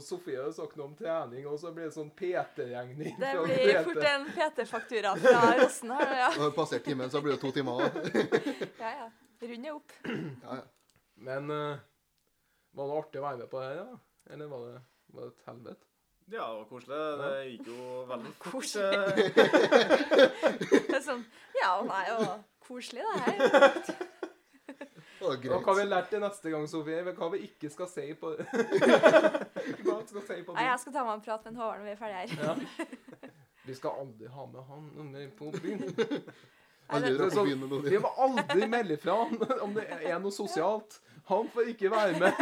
Og Sofie har sagt noe om trening, og så blir det sånn PT-regning. Det blir PT. fort en PT-faktura fra Rossen her, ja. Når du har passert timen, så blir det to timer. Ja, ja. Rund er opp. Ja, ja. Men uh, var det artig å være med på det her, da? Eller var det, var det et helvete? Ja, det var koselig. Det gikk jo veldig fort. Eh, Det er sånn Ja, nei, og koselig, det her. Det var Og hva har vi lært til neste gang, Sofie? Hva vi ikke skal si på Hva skal si på Nei, jeg skal ta meg en prat med Håvard når vi er ferdige her. Ja. Vi skal aldri ha med han mer på byen. Med Vi må aldri melde fra han om det er noe sosialt. Han får ikke være med.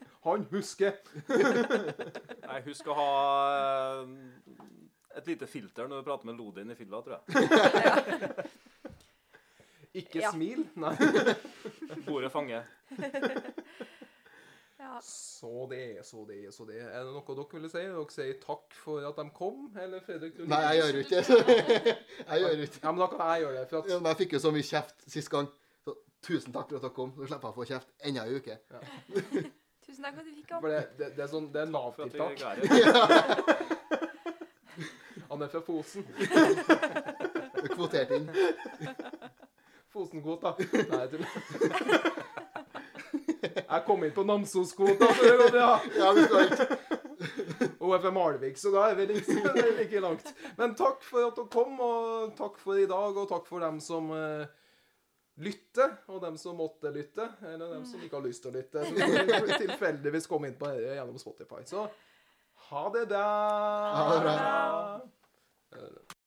Han husker. Nei, husk å ha eh, et lite filter når du prater med Lodin i fylla, tror jeg. Ikke Ja. smil. Nei. Bordet fanger. Ja. Så det, så det, så det. Er det noe dere ville si? Dere sier takk for at de kom? Eller Fredrik? du- Nei, jeg gjør jo ikke det. Jeg gjør ikke Ja, men da kan jeg gjøre det. For Ja, men Jeg fikk jo så mye kjeft sist gang. Så tusen takk for at dere kom. Så slipper jeg å få kjeft enda ei uke. Tusen takk for at du fikk komme. for det, det, det er sånn, det er at Nav-tiltak. Han er fra Fosen. Er kvotert inn. Fosen-kvota. Nei, jeg tuller. Jeg kom inn på Namsos-kvota, så det går bra. Ja. Og hun er fra Malvik, så da er vi liksom, det er like langt. Men takk for at dere kom, og takk for i dag, og takk for dem som uh, lytter, og dem som måtte lytte, eller dem som ikke har lyst til å lytte, som tilfeldigvis kom inn på dette gjennom Spotify. Så ha det bra. Ha det bra. Eh,